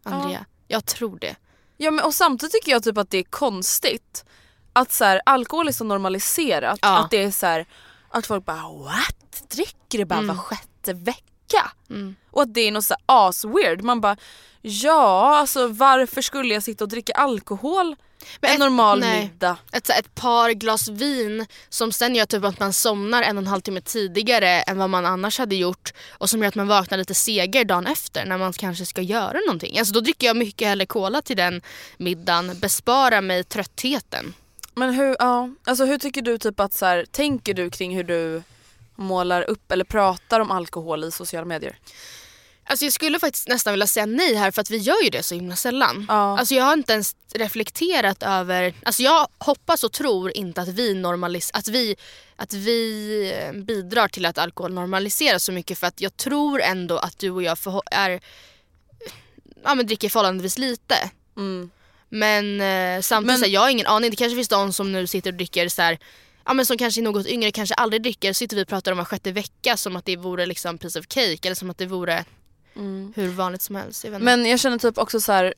Andrea. Jag tror det. ja men och samtidigt tycker jag typ att det är konstigt att så här, alkohol är så normaliserat Ja. att det är så här, att folk bara what? Dricker du bara Mm. var sjätte vecka? Mm. Och att det är något så as weird. Man bara ja alltså varför skulle jag sitta och dricka alkohol Men en ett- normal nej. middag? Ett, ett par glas vin som sen gör typ att man somnar en och en halv timme tidigare än vad man annars hade gjort och som gör att man vaknar lite segare dagen efter när man kanske ska göra någonting. Alltså då dricker jag mycket hellre cola till den middagen, bespara mig tröttheten. Men hur, ja, alltså hur tycker du typ att så här, tänker du kring hur du målar upp eller pratar om alkohol i sociala medier? Alltså jag skulle faktiskt nästan vilja säga nej här för att vi gör ju det så himla sällan. Ja. Alltså jag har inte ens reflekterat över, alltså jag hoppas och tror inte att vi normalis att vi, att vi eh, bidrar till att alkohol normaliseras så mycket för att jag tror ändå att du och jag förhå- är, ja men dricker förhållandevis lite. Mm. Men eh, samtidigt, Men- här, jag har ingen aning. Det kanske finns de som nu sitter och dricker så här, ja men som kanske är något yngre, kanske aldrig dricker. Sitter vi och pratar om var sjätte vecka som att det vore liksom piece of cake eller som att det vore hur vanligt som helst. Jag inte. Men jag känner typ också så här.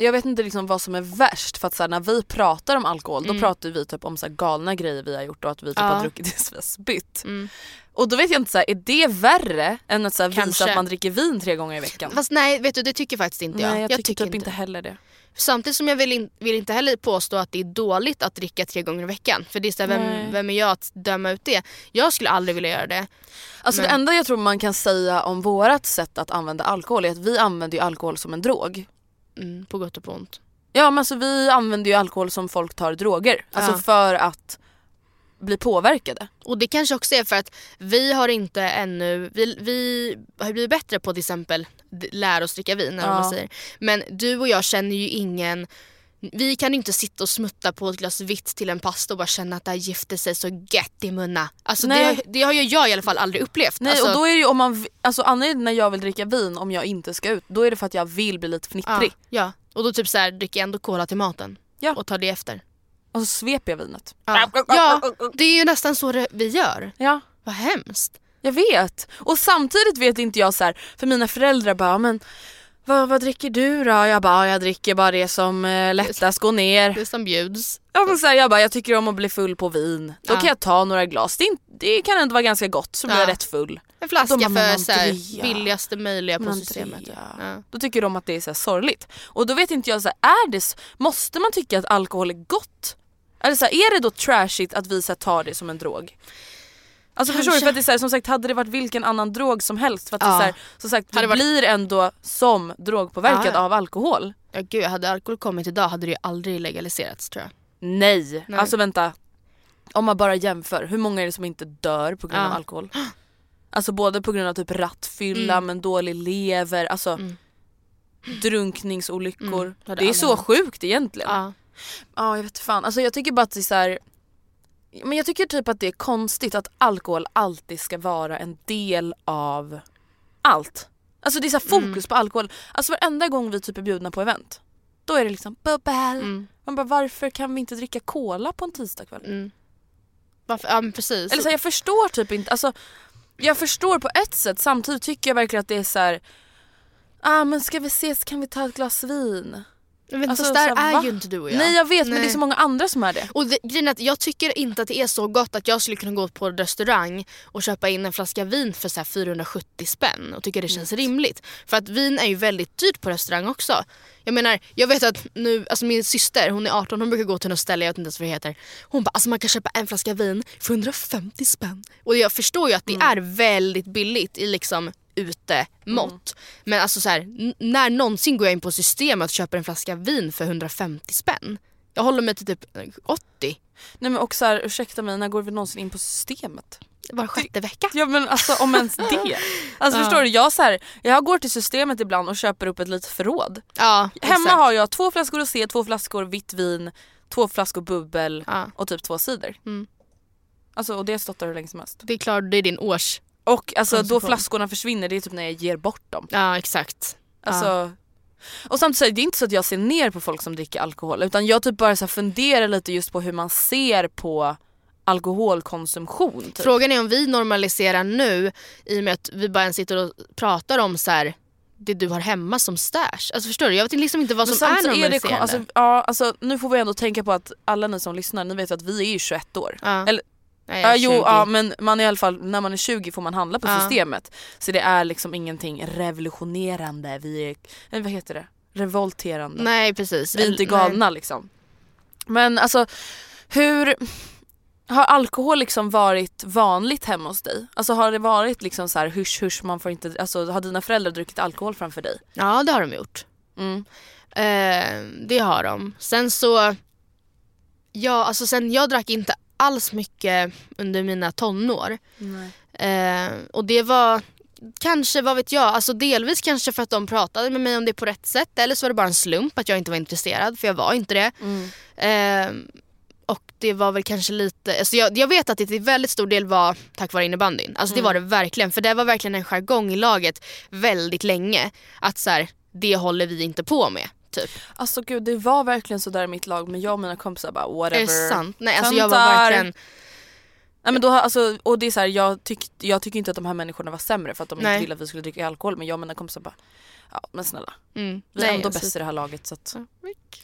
Jag vet inte liksom vad som är värst för att så här, när vi pratar om alkohol då pratar vi typ om så här galna grejer vi har gjort och att vi typ Mm. Ja. har druckit tills vi har spytt. Mm. Och då vet jag inte så här, är det värre än att så här, visa att man dricker vin tre gånger i veckan? Fast nej, vet du det tycker faktiskt inte jag. Nej jag, tycker, typ inte heller det. Samtidigt som jag vill, in, vill inte heller påstå att det är dåligt att dricka tre gånger i veckan. För det är här, vem, vem är jag att döma ut det? Jag skulle aldrig vilja göra det. Alltså Men- det enda jag tror man kan säga om vårat sätt att använda alkohol är att vi använder ju alkohol som en drog. Mm, på gott och på ont. Ja men alltså vi använder ju alkohol som folk tar droger. Alltså Ja. för att bli påverkade. Och det kanske också är för att vi har inte ännu, vi, vi har blivit bättre på till exempel lära oss dricka vin Ja. man säger. Men du och jag känner ju ingen vi kan inte sitta och smutta på ett glas vitt till en pasta och bara känna att det här gifter sig så gött i munnen. Alltså det, har- det har ju jag i alla fall aldrig upplevt. Nej alltså, och då är det ju om man, alltså anledningen när jag vill dricka vin om jag inte ska ut, då är det för att jag vill bli lite ja, fnittrig. ja. Och då typ så här, dricker jag ändå cola till maten. Ja. Och tar det efter. Och så sveper jag vinet. Ja. ja, det är ju nästan så det, vi gör. Ja. Vad hemskt. Jag vet. Och samtidigt vet inte jag så här, för mina föräldrar bara men vad, vad dricker du då? Jag bara jag dricker bara det som eh, lättast går ner. Det som bjuds. Ja, men så här, jag bara jag tycker om att bli full på vin. Då Ja. kan jag ta några glas. Det, det kan ändå vara ganska gott så blir Ja. jag rätt full. En flaska för så här, billigaste möjliga på systemet. Ja. Då tycker de att det är så här sorgligt. Och då vet inte jag, så här, är det, måste man tycka att alkohol är gott? Eller så här, är det då trashigt att vi så tar det som en drog? Alltså förstår du? Kanske. För att det är så här, som sagt hade det varit vilken annan drog som helst för att det är Ja. så här, som sagt, du varit- blir ändå som drogpåverkad Ja, ja. av alkohol. Ja, gud, hade alkohol kommit idag hade det ju aldrig legaliserats tror jag. Nej. Nej. alltså vänta. Om man bara jämför, hur många är det som inte dör på grund Ja. av alkohol? Alltså både på grund av typ rattfylla Mm. men dålig lever, alltså Mm. drunkningsolyckor. Mm, det är så sjukt egentligen. Ja. Ja jag vet fan, alltså jag tycker bara att det är så här. Men jag tycker typ att det är konstigt att alkohol alltid ska vara en del av allt. Alltså det är så här fokus på alkohol. Alltså varenda gång vi typ är bjudna på event. Då är det liksom bubbel. Mm. Man bara varför kan vi inte dricka cola på en tisdagkväll? Mm. Varför? Ja men precis. Eller så här, jag förstår typ inte, alltså jag förstår på ett sätt samtidigt tycker jag verkligen att det är så här. Ah men ska vi ses kan vi ta ett glas vin? Jag vet, alltså, fast där här, är va? ju inte du och jag. Nej jag vet men det är Nej. så många andra som är det. Och det, grejen är att jag tycker inte att det är så gott att jag skulle kunna gå på restaurang och köpa in en flaska vin för så här 470 spänn och tycka det känns rimligt. För att vin är ju väldigt dyrt på restaurang också. Jag menar, jag vet att nu, alltså min syster, hon är 18, hon brukar gå till något ställe, jag vet inte ens vad det heter. Hon bara, alltså man kan köpa en flaska vin för 150 spänn. Och jag förstår ju att det är väldigt billigt i liksom utemått. Men alltså så här, när någonsin går jag in på systemet och köper en flaska vin för 150 spänn? Jag håller mig till typ eh, 80 Nej men också här, ursäkta mig, när går vi någonsin in på systemet? var sjätte vecka. Ja men alltså om ens det. Alltså Ja. förstår du, jag, så här, jag går till systemet ibland och köper upp ett litet förråd. Ja, Hemma exakt. har jag två flaskor rosé, två flaskor vitt vin, två flaskor bubbel Ja. och typ två cider. Mm. Alltså och det stått där hur länge som helst. Det är klart, det är din års. Och alltså då flaskorna försvinner det är typ när jag ger bort dem. Ja exakt. Alltså, Och samtidigt så är det inte så att jag ser ner på folk som dricker alkohol utan jag typ bara så funderar lite just på hur man ser på alkoholkonsumtion. Typ. Frågan är om vi normaliserar nu i och med att vi bara ens sitter och pratar om så här, det du har hemma som stash. Alltså förstår du? Jag vet liksom inte vad Men som är samtidigt är det, normaliserande. alltså, ja, alltså, nu får vi ändå tänka på att alla ni som lyssnar, ni vet att vi är ju 21 år. ja. Eller, Nej, ja, jo, 20. ja, men man i alla fall, när man är 20 får man handla på Ja. systemet. Så det är liksom ingenting revolutionerande, vi är, eh, vad heter det? Revolterande. Nej precis. Vi är inte galna liksom. Men alltså hur har alkohol liksom varit vanligt hemma hos dig? Alltså har det varit liksom så här husch husch man får inte, alltså har dina föräldrar druckit alkohol framför dig? Ja det har de gjort. Mm. Eh, det har de. Sen så, ja alltså sen jag drack inte alls mycket under mina tonår. Eh, och det var kanske, vad vet jag, alltså delvis kanske för att de pratade med mig om det på rätt sätt eller så var det bara en slump att jag inte var intresserad för jag var inte det. Mm. Eh, och det var väl kanske lite, alltså jag, jag vet att det till väldigt stor del var tack vare innebandyn. Alltså det var det verkligen, för det var verkligen en jargong i laget väldigt länge. Att så här, det håller vi inte på med. Typ. Alltså gud det var verkligen så där i mitt lag men jag och mina kompisar bara whatever. Är det sant? Nej alltså jag var verkligen, Nej, men då, alltså, och det är så här, jag, tyck, jag tycker inte att de här människorna var sämre för att de Nej. inte ville att vi skulle dricka alkohol men jag och mina kompisar bara ja men snälla mm, vi är nej, ändå alltså- bäst i det här laget så att. Nej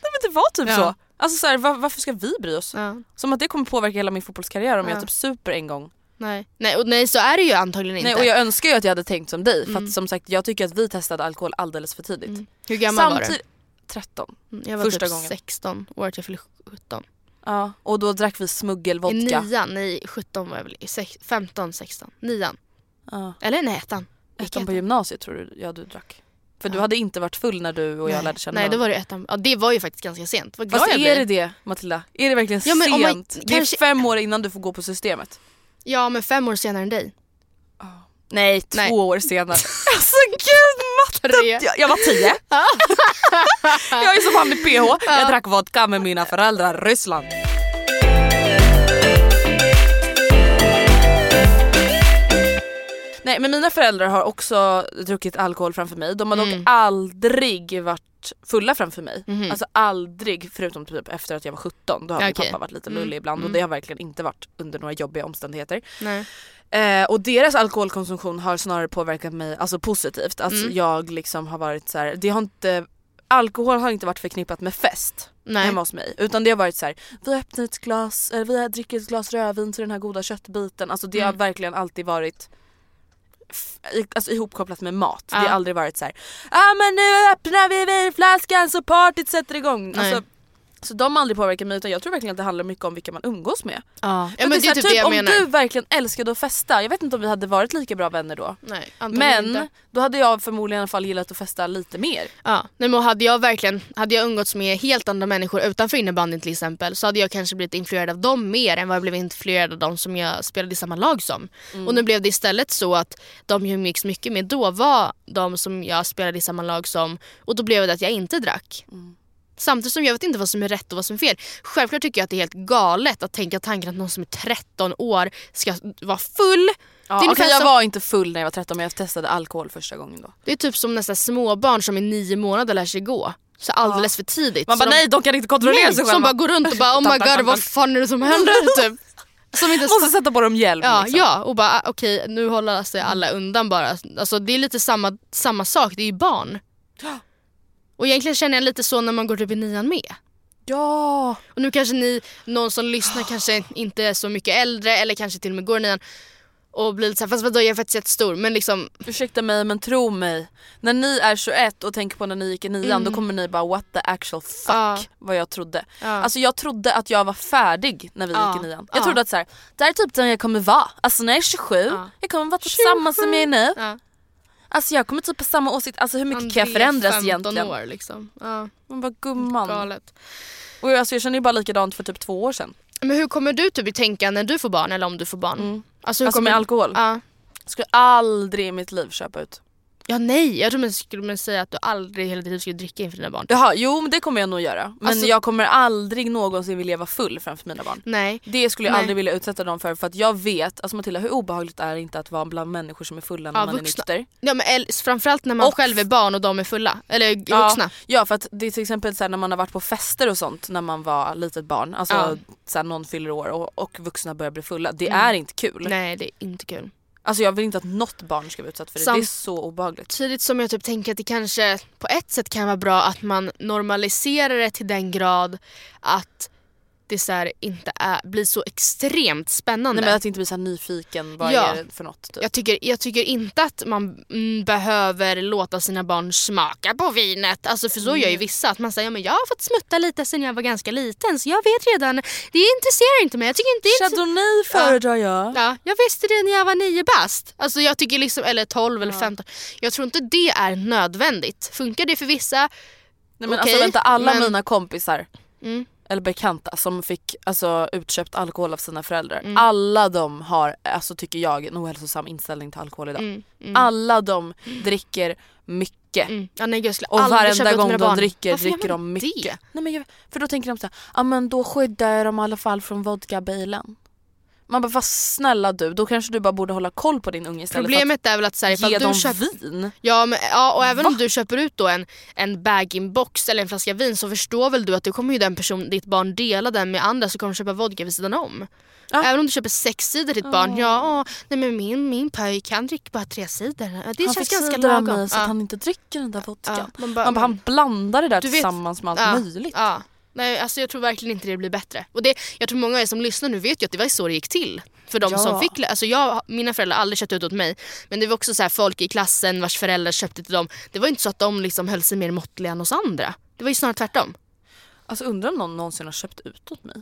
men det var typ Ja. så. Alltså så här, var, varför ska vi bry oss? Ja, Som att det kommer påverka hela min fotbollskarriär om Ja. jag typ super en gång. nej. Nej, och nej så är det ju antagligen inte. Nej, och jag önskar ju att jag hade tänkt som dig för Mm. att som sagt jag tycker att vi testade alkohol alldeles för tidigt. mm. Hur gammal var Samtidigt, 13. du? Mm, Jag var första typ gången. 16, året jag fyllde 17. Ja, och då drack vi I smuggelvodka. nian, nej 17 var jag väl i, sex- 15, 16, nian. Ja. Eller nej ettan. Ettan på gymnasiet tror du ja, du drack. För du Ja. hade inte varit full när du och jag nej. lärde känna Nej då var det ettan. Ja det var ju faktiskt ganska sent. Vad glad Fast jag är det det Matilda? Är det verkligen Ja, men om man- sent? Det är kanske- fem år innan du får gå på systemet. Ja men fem år senare än dig. Nej, två Nej. år senare. Alltså gud matten! Jag, jag var tio. jag är som han i PH. Jag drack vodka med mina föräldrar Ryssland. Nej men mina föräldrar har också druckit alkohol framför mig. De har dock Mm. aldrig varit fulla framför mig. Mhm. Alltså aldrig förutom typ efter att jag var 17. Då har min Okej. pappa varit lite Mm. lullig ibland och Mm. det har verkligen inte varit under några jobbiga omständigheter. Nej. Eh, och deras alkoholkonsumtion har snarare påverkat mig alltså positivt. Alltså Mm. jag liksom har varit så här, det har inte Alkohol har inte varit förknippat med fest Nej. hemma hos mig utan det har varit så här, vi har öppnat ett glas, eller vi dricker ett glas rödvin till den här goda köttbiten. Alltså det har Mm. verkligen alltid varit alltså, ihopkopplat med mat. Det Ja. har aldrig varit så här, ja ah, men nu öppnar vi vinflaskan så partyt sätter igång. Alltså, så de har aldrig påverkat mig utan jag tror verkligen att det handlar mycket om vilka man umgås med. Ja, ja men det är här, typ det jag om menar. du verkligen älskade att festa, jag vet inte om vi hade varit lika bra vänner då. Nej, Men inte. då hade jag förmodligen i alla fall gillat att festa lite mer. Ja, nej, men hade jag verkligen hade jag umgåtts med helt andra människor utanför innebandyn till exempel så hade jag kanske blivit influerad av dem mer än vad jag blev influerad av dem som jag spelade i samma lag som. Och nu blev det istället så att de jag umgicks mycket med då var de som jag spelade i samma lag som och då blev det att jag inte drack. Samtidigt som jag vet inte vad som är rätt och vad som är fel. Självklart tycker jag att det är helt galet att tänka tanken att någon som är 13 år ska vara full. Ja, det, är ungefär jag som, var inte full när jag var 13 men jag testade alkohol första gången då. det är typ som nästan småbarn som i nio månader lär sig gå. Så alldeles för tidigt. Man bara nej de kan inte kontrollera Nej, sig som själva. bara går runt och bara oh my god vad fan är det som händer? typ. Som inte Måste sätta på dem hjälm ja, liksom. ja, och bara ah, okej nu håller sig alla undan bara. Alltså, det är lite samma, samma sak, det är ju barn. Och egentligen känner jag lite så när man går typ i nian med. ja. Och nu kanske ni, någon som lyssnar kanske inte är så mycket äldre eller kanske till och med går i nian och blir lite såhär, fast vadå jag är faktiskt jättestor men liksom Ursäkta mig men tro mig. När ni är 21 och tänker på när ni gick i nian då kommer ni bara what the actual fuck Mm. Ja. vad jag trodde. Ja. Alltså jag trodde att jag var färdig när vi Ja. gick i nian. Jag Ja. trodde att så här, det här är typ den jag kommer vara. Alltså när jag är 27, Ja. jag kommer vara samma som jag är nu. Alltså jag kommer typ ha samma åsikt, alltså hur mycket kan jag förändras 15 egentligen? år liksom. Ja, Man bara gumman. galet. Och jag, alltså, jag känner ju bara likadant för typ två år sedan. Men hur kommer du typ tänka när du får barn eller om du får barn? Mm. Alltså, hur Alltså kommer med alkohol. Ja. Jag skulle aldrig i mitt liv köpa ut. Ja nej, jag tror man skulle säga att du aldrig hela tiden skulle dricka inför dina barn. Jaha, jo men det kommer jag nog göra. Men Alltså- jag kommer aldrig någonsin vilja vara full framför mina barn. Nej. Det skulle jag Nej. aldrig vilja utsätta dem för för att jag vet, alltså Matilda hur obehagligt är det inte att vara bland människor som är fulla när Ja, man vuxna. är nykter? Ja, men framförallt när man Och- själv är barn och de är fulla. Eller Ja. vuxna. Ja för att det är till exempel så här, när man har varit på fester och sånt när man var litet barn, alltså Ja. så här, någon fyller år och, och vuxna börjar bli fulla. Det Mm. är inte kul. Nej det är inte kul. Alltså jag vill inte att något barn ska bli utsatt för det, Sam- det är så obehagligt. Samtidigt som jag typ tänker att det kanske på ett sätt kan vara bra att man normaliserar det till den grad att det så här inte är, blir så extremt spännande. Nej men att inte bli så nyfiken, vad Ja. är det för något? Typ. jag, tycker, jag tycker inte att man mm, behöver låta sina barn smaka på vinet. Alltså för så gör ju vissa. Att man säger ja, men jag har fått smutta lite sen jag var ganska liten så jag vet redan. Det intresserar inte mig. Jag tycker inte det Chardonnay föredrar jag. Ja, jag visste det när jag var nio bast. Alltså jag tycker liksom, eller 12 eller 15. Jag tror inte det är nödvändigt. Funkar det för vissa? Nej, men Okej, alltså vänta, alla men- mina kompisar Mm. Eller bekanta som fick alltså, utköpt alkohol av sina föräldrar. Mm. Alla de har, alltså, tycker jag, en ohälsosam inställning till alkohol idag. Mm, mm, Alla de dricker mycket. mm. Ja, nej, Och varenda gång de barn. dricker Varför dricker de mycket. Det? Nej, men jag, för då tänker de så här, ja men då skyddar jag dem i alla fall från vodkabilen. Man bara, vad snälla du, då kanske du bara borde hålla koll på din unge istället Problemet är väl att så här, för att ge ifall dem du köper vin. Ja, men, ja och även Va? om du köper ut då en, en bag-in-box eller en flaska vin så förstår väl du att du kommer ju den person, ditt barn dela den med andra så kommer de köpa vodka vid sidan om. Ja. Även om du köper sex sidor till ditt barn, ja åh, nej men min, min pöjk han dricker bara tre sidor. Ja, Det han känns ganska lagom. mig så Ja. att han inte dricker den där vodkan. Ja, man bara, Man bara, han blandar det där Du vet- tillsammans med allt ja, möjligt. Nej, alltså jag tror verkligen inte det blir bättre. Och det, jag tror många av er som lyssnar nu vet ju att det var så det gick till. För de Ja. som fick, alltså jag, mina föräldrar har aldrig köpt ut åt mig. Men det var också så här folk i klassen vars föräldrar köpte till dem. Det var inte så att de liksom höll sig mer måttliga än oss andra. Det var ju snarare tvärtom. Alltså undrar om någon någonsin har köpt ut åt mig.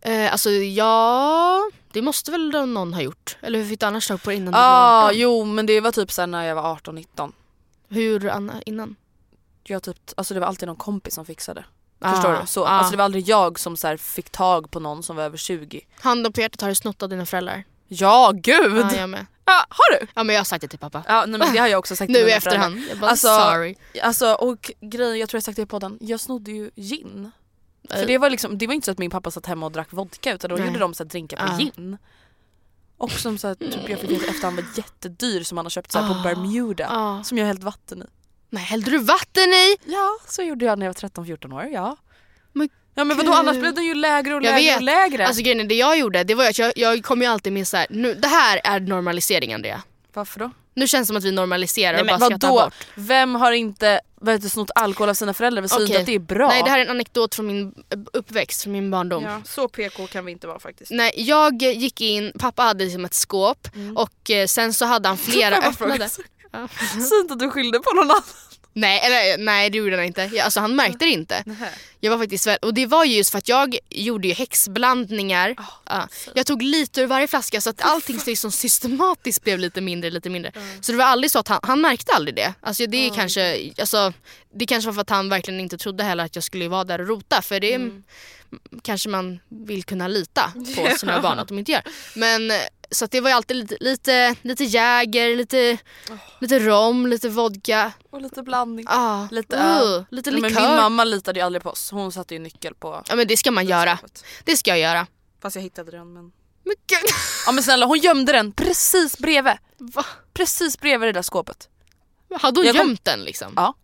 Eh, alltså ja, det måste väl någon ha gjort. Eller hur fick du annars tag på det innan Ja, du ah, var 18? jo men det var typ här när jag var 18-19. Hur Anna, innan? Jag typ, alltså det var alltid någon kompis som fixade. Ah, Förstår du? Så, ah. Alltså det var aldrig jag som så fick tag på någon som var över 20. Handen på hjärtat, har du snott av dina föräldrar? Ja gud! Ja, jag med. Ja, har du? Ja men jag har sagt det till pappa. Ja nej, men det har jag också sagt till nu i efterhand. Jag bara Alltså, sorry. Alltså och grejen, jag tror jag sagt det i podden, jag snodde ju gin. För det var, liksom, det var inte så att min pappa satt hemma och drack vodka utan då Nej. gjorde de så här drinkar på Ah. gin. Och som så här, typ, jag fick veta efterhand var jättedyr som han har köpt så här, på Ah. Bermuda. Ah. Som jag hällt vatten i. Nej hällde du vatten i? Ja, så gjorde jag när jag var 13-14 år. Ja. Men ja men vadå annars blev den ju lägre och lägre vet. och lägre. Alltså grejen är, det jag gjorde, det var att jag, jag kom ju alltid med så här, nu, det här är normalisering Andrea. Varför då? Nu känns det som att vi normaliserar Nej, och men bara skrattar bort. Vem har inte det, snott alkohol av sina föräldrar? Vi säger Okej. att det är bra. Nej det här är en anekdot från min uppväxt, från min barndom. ja, så PK kan vi inte vara faktiskt. Nej, jag gick in, pappa hade liksom ett skåp och eh, sen så hade han flera öppnade. Ja. Inte att du skyllde på någon annan. Nej, eller, nej det gjorde han inte. Ja, Alltså han märkte det inte. Nej. Jag var faktiskt och det var ju just för att jag gjorde ju häxblandningar. Ja. Jag tog lite ur varje flaska så att allting liksom systematiskt blev lite mindre, lite mindre. Så det var aldrig så att han, han märkte aldrig det. Alltså det är kanske, alltså, det kanske var för att han verkligen inte trodde heller att jag skulle vara där och rota. För det är, kanske man vill kunna lita på sina barn att de inte gör. Men så det var ju alltid lite, lite, lite Jäger, lite, lite rom, lite vodka. Och lite blandning. Ah, Lite uh, lite likör. men min mamma litade ju aldrig på oss. Hon satte ju nyckel på Ja men det ska man göra. Det ska jag göra. Fast jag hittade den men... Men gud. Ja men snälla hon gömde den precis bredvid. Va? Precis bredvid det där skåpet. Hade hon Jag kom- gömt den liksom? Ja.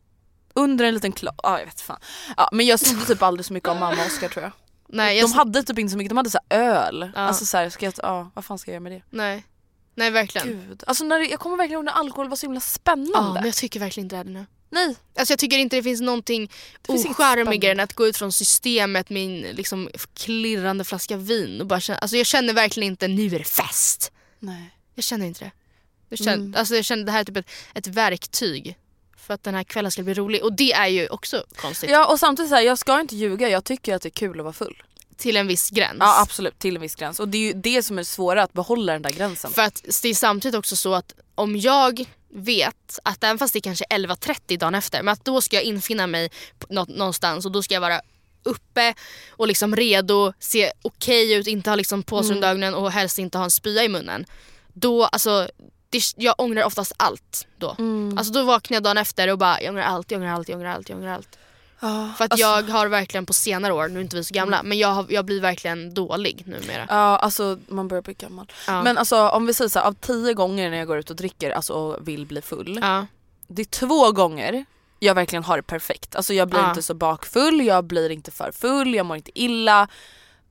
Under en liten klar... Ja jag vet fan. Ja, men jag snodde typ aldrig så mycket av mamma och Oskar tror jag. Nej, jag De hade typ inte så mycket, de hade så öl. Ja. Alltså så här, ska jag, ja, vad fan ska jag göra med det? nej. nej verkligen. Gud. Alltså när, jag kommer verkligen ihåg när alkohol var så himla Ja, spännande. men jag tycker verkligen inte det är det nu. Nej. Alltså jag tycker inte det finns någonting ocharmigare än att gå ut från systemet med en liksom, klirrande flaska vin och bara känna, alltså jag känner verkligen inte nu är det fest. Nej. Jag känner inte det. Jag känner, Mm. alltså jag känner det här är typ ett, ett verktyg för att den här kvällen ska bli rolig och det är ju också konstigt. Ja och samtidigt så här, jag ska inte ljuga, jag tycker att det är kul att vara full. Till en viss gräns. Ja absolut, till en viss gräns. Och det är ju det som är svåra, att behålla den där gränsen. För att det är samtidigt också så att om jag vet att även fast det kanske är 11.30 dagen efter men att då ska jag infinna mig på nå- någonstans och då ska jag vara uppe och liksom redo, se okej ut, inte ha liksom påse Mm. under ögonen och helst inte ha en spya i munnen. Då, alltså, det, jag ångrar oftast allt då. Mm. Alltså då vaknar jag dagen efter och bara jag ångrar allt, jag ångrar allt, jag ångrar allt, jag ångrar allt. Ja, För att alltså- jag har verkligen på senare år, nu är inte vi så gamla, men jag, har, jag blir verkligen dålig numera. Ja alltså man börjar bli gammal. Ja. Men alltså om vi säger så här, av tio gånger när jag går ut och dricker alltså, och vill bli full. Ja. Det är två gånger jag verkligen har det perfekt. Alltså jag blir inte så bakfull, jag blir inte för full, jag mår inte illa.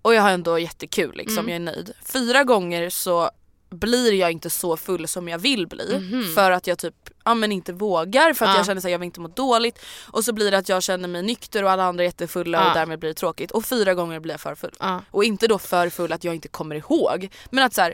Och jag har ändå jättekul liksom, Mm. jag är nöjd. Fyra gånger så blir jag inte så full som jag vill bli. Mhm. För att jag typ ja, men inte vågar, för att Ja. jag känner att jag vill inte må dåligt. Och så blir det att jag känner mig nykter och alla andra är jättefulla Ja. och därmed blir det tråkigt. Och fyra gånger blir jag för full. Ja. Och inte då för full att jag inte kommer ihåg. Men att så här,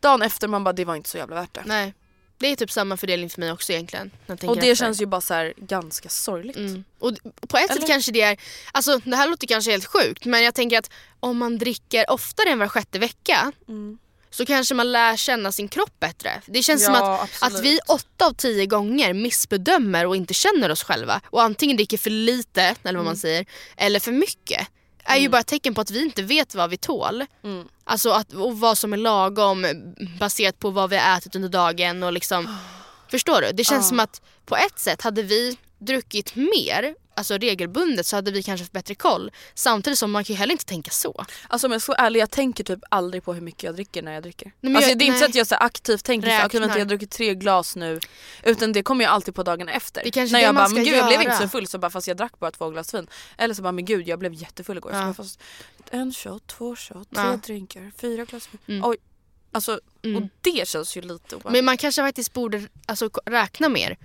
dagen efter man bara det var inte så jävla värt det. Nej. Det är typ samma fördelning för mig också egentligen. Och det efter. känns ju bara så här ganska sorgligt. Mm. Och på ett Eller? sätt kanske det är, alltså det här låter kanske helt sjukt men jag tänker att om man dricker oftare än var sjätte vecka Mm. Så kanske man lär känna sin kropp bättre. Det känns som Ja, att, absolut. att vi åtta av tio gånger missbedömer och inte känner oss själva och antingen dricker för lite, eller Mm. vad man säger, eller för mycket. är ju bara ett tecken på att vi inte vet vad vi tål. Mm. Alltså att, och vad som är lagom baserat på vad vi har ätit under dagen och liksom Förstår du? Det känns som att på ett sätt hade vi druckit mer, alltså regelbundet så hade vi kanske haft bättre koll. Samtidigt som man kan ju heller inte tänka så. Alltså om jag är så ärlig, jag tänker typ aldrig på hur mycket jag dricker när jag dricker. men alltså, jag- det är inte så nej. att jag så aktivt tänker så, okej Räknar. vänta jag har druckit tre glas nu. Utan det kommer jag alltid på dagen efter. Det kanske när det jag man bara, ska men gud jag blev inte så full så bara fast jag drack bara två glas vin. Eller så bara men gud jag blev jättefull igår. Ja. Så bara, fast en shot, två shot, tre Ja. drinkar, fyra glas vin. Mm. Oj. Alltså Mm. och det känns ju lite obehagligt. Men man kanske faktiskt borde alltså, räkna mer.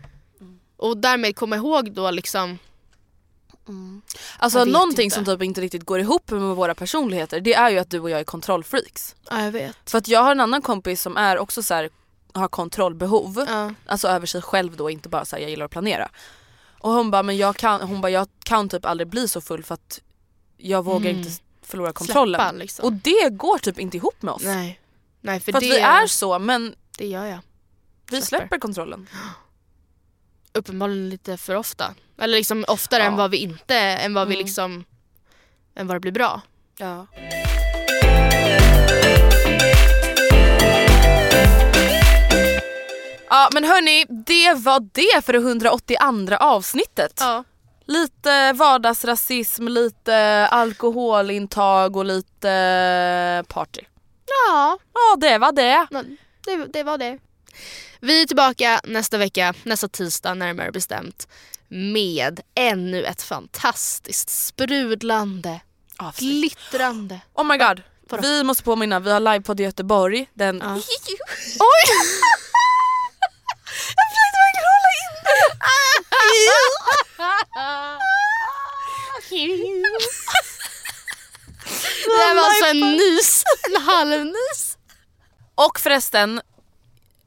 Och därmed komma ihåg då liksom Alltså Jag vet någonting inte. som typ inte riktigt går ihop med våra personligheter det är ju att du och jag är kontrollfreaks. Ja jag vet. För att jag har en annan kompis som är också så här, har kontrollbehov. Ja. Alltså över sig själv då, inte bara så här, jag gillar att planera. Och hon bara, men jag kan, hon bara, jag kan typ aldrig bli så full för att jag vågar Mm. inte förlora kontrollen. Släppa liksom. Och det går typ inte ihop med oss. Nej. Nej för, för det, att vi är så men det gör jag. vi Släpper. släpper kontrollen. Uppenbarligen lite för ofta. Eller liksom oftare Ja. än vad vi inte, än vad vi Mm. liksom, än vad det blir bra. Ja men hörni, det var det för det 182 avsnittet. Ja. Lite vardagsrasism, lite alkoholintag och lite party. Ja, Ja det var det. det, det var det. Vi är tillbaka nästa vecka, nästa tisdag närmare bestämt. Med ännu ett fantastiskt sprudlande, Avsnitt. glittrande. Oh my god. Vadå? Vi måste påminna, vi har livepodd i Göteborg. Den... Ja. Oj! jag försökte verkligen hålla in Det här var alltså en nys, en halvnys. Och förresten,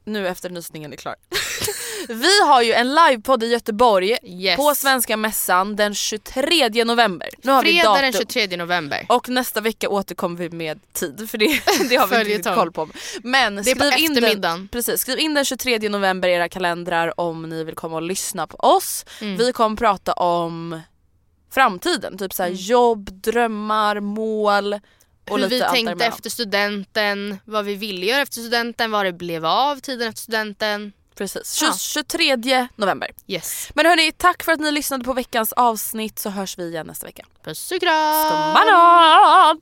nu efter nysningen är klar. Vi har ju en livepodd i Göteborg Yes. på Svenska Mässan den 23 november. Nu har vi Fredag datum. den 23 november. Och nästa vecka återkommer vi med tid för det, det har vi inte riktigt koll på. Men Det skriv in, den, precis, skriv in den 23 november i era kalendrar om ni vill komma och lyssna på oss. Mm. Vi kommer prata om framtiden, typ såhär jobb, drömmar, mål och Hur vi tänkte efter studenten, vad vi ville göra efter studenten, vad det blev av tiden efter studenten. Precis, Ja. 23 november. Yes. Men hörni, tack för att ni lyssnade på veckans avsnitt så hörs vi igen nästa vecka. Puss och kram! Banan!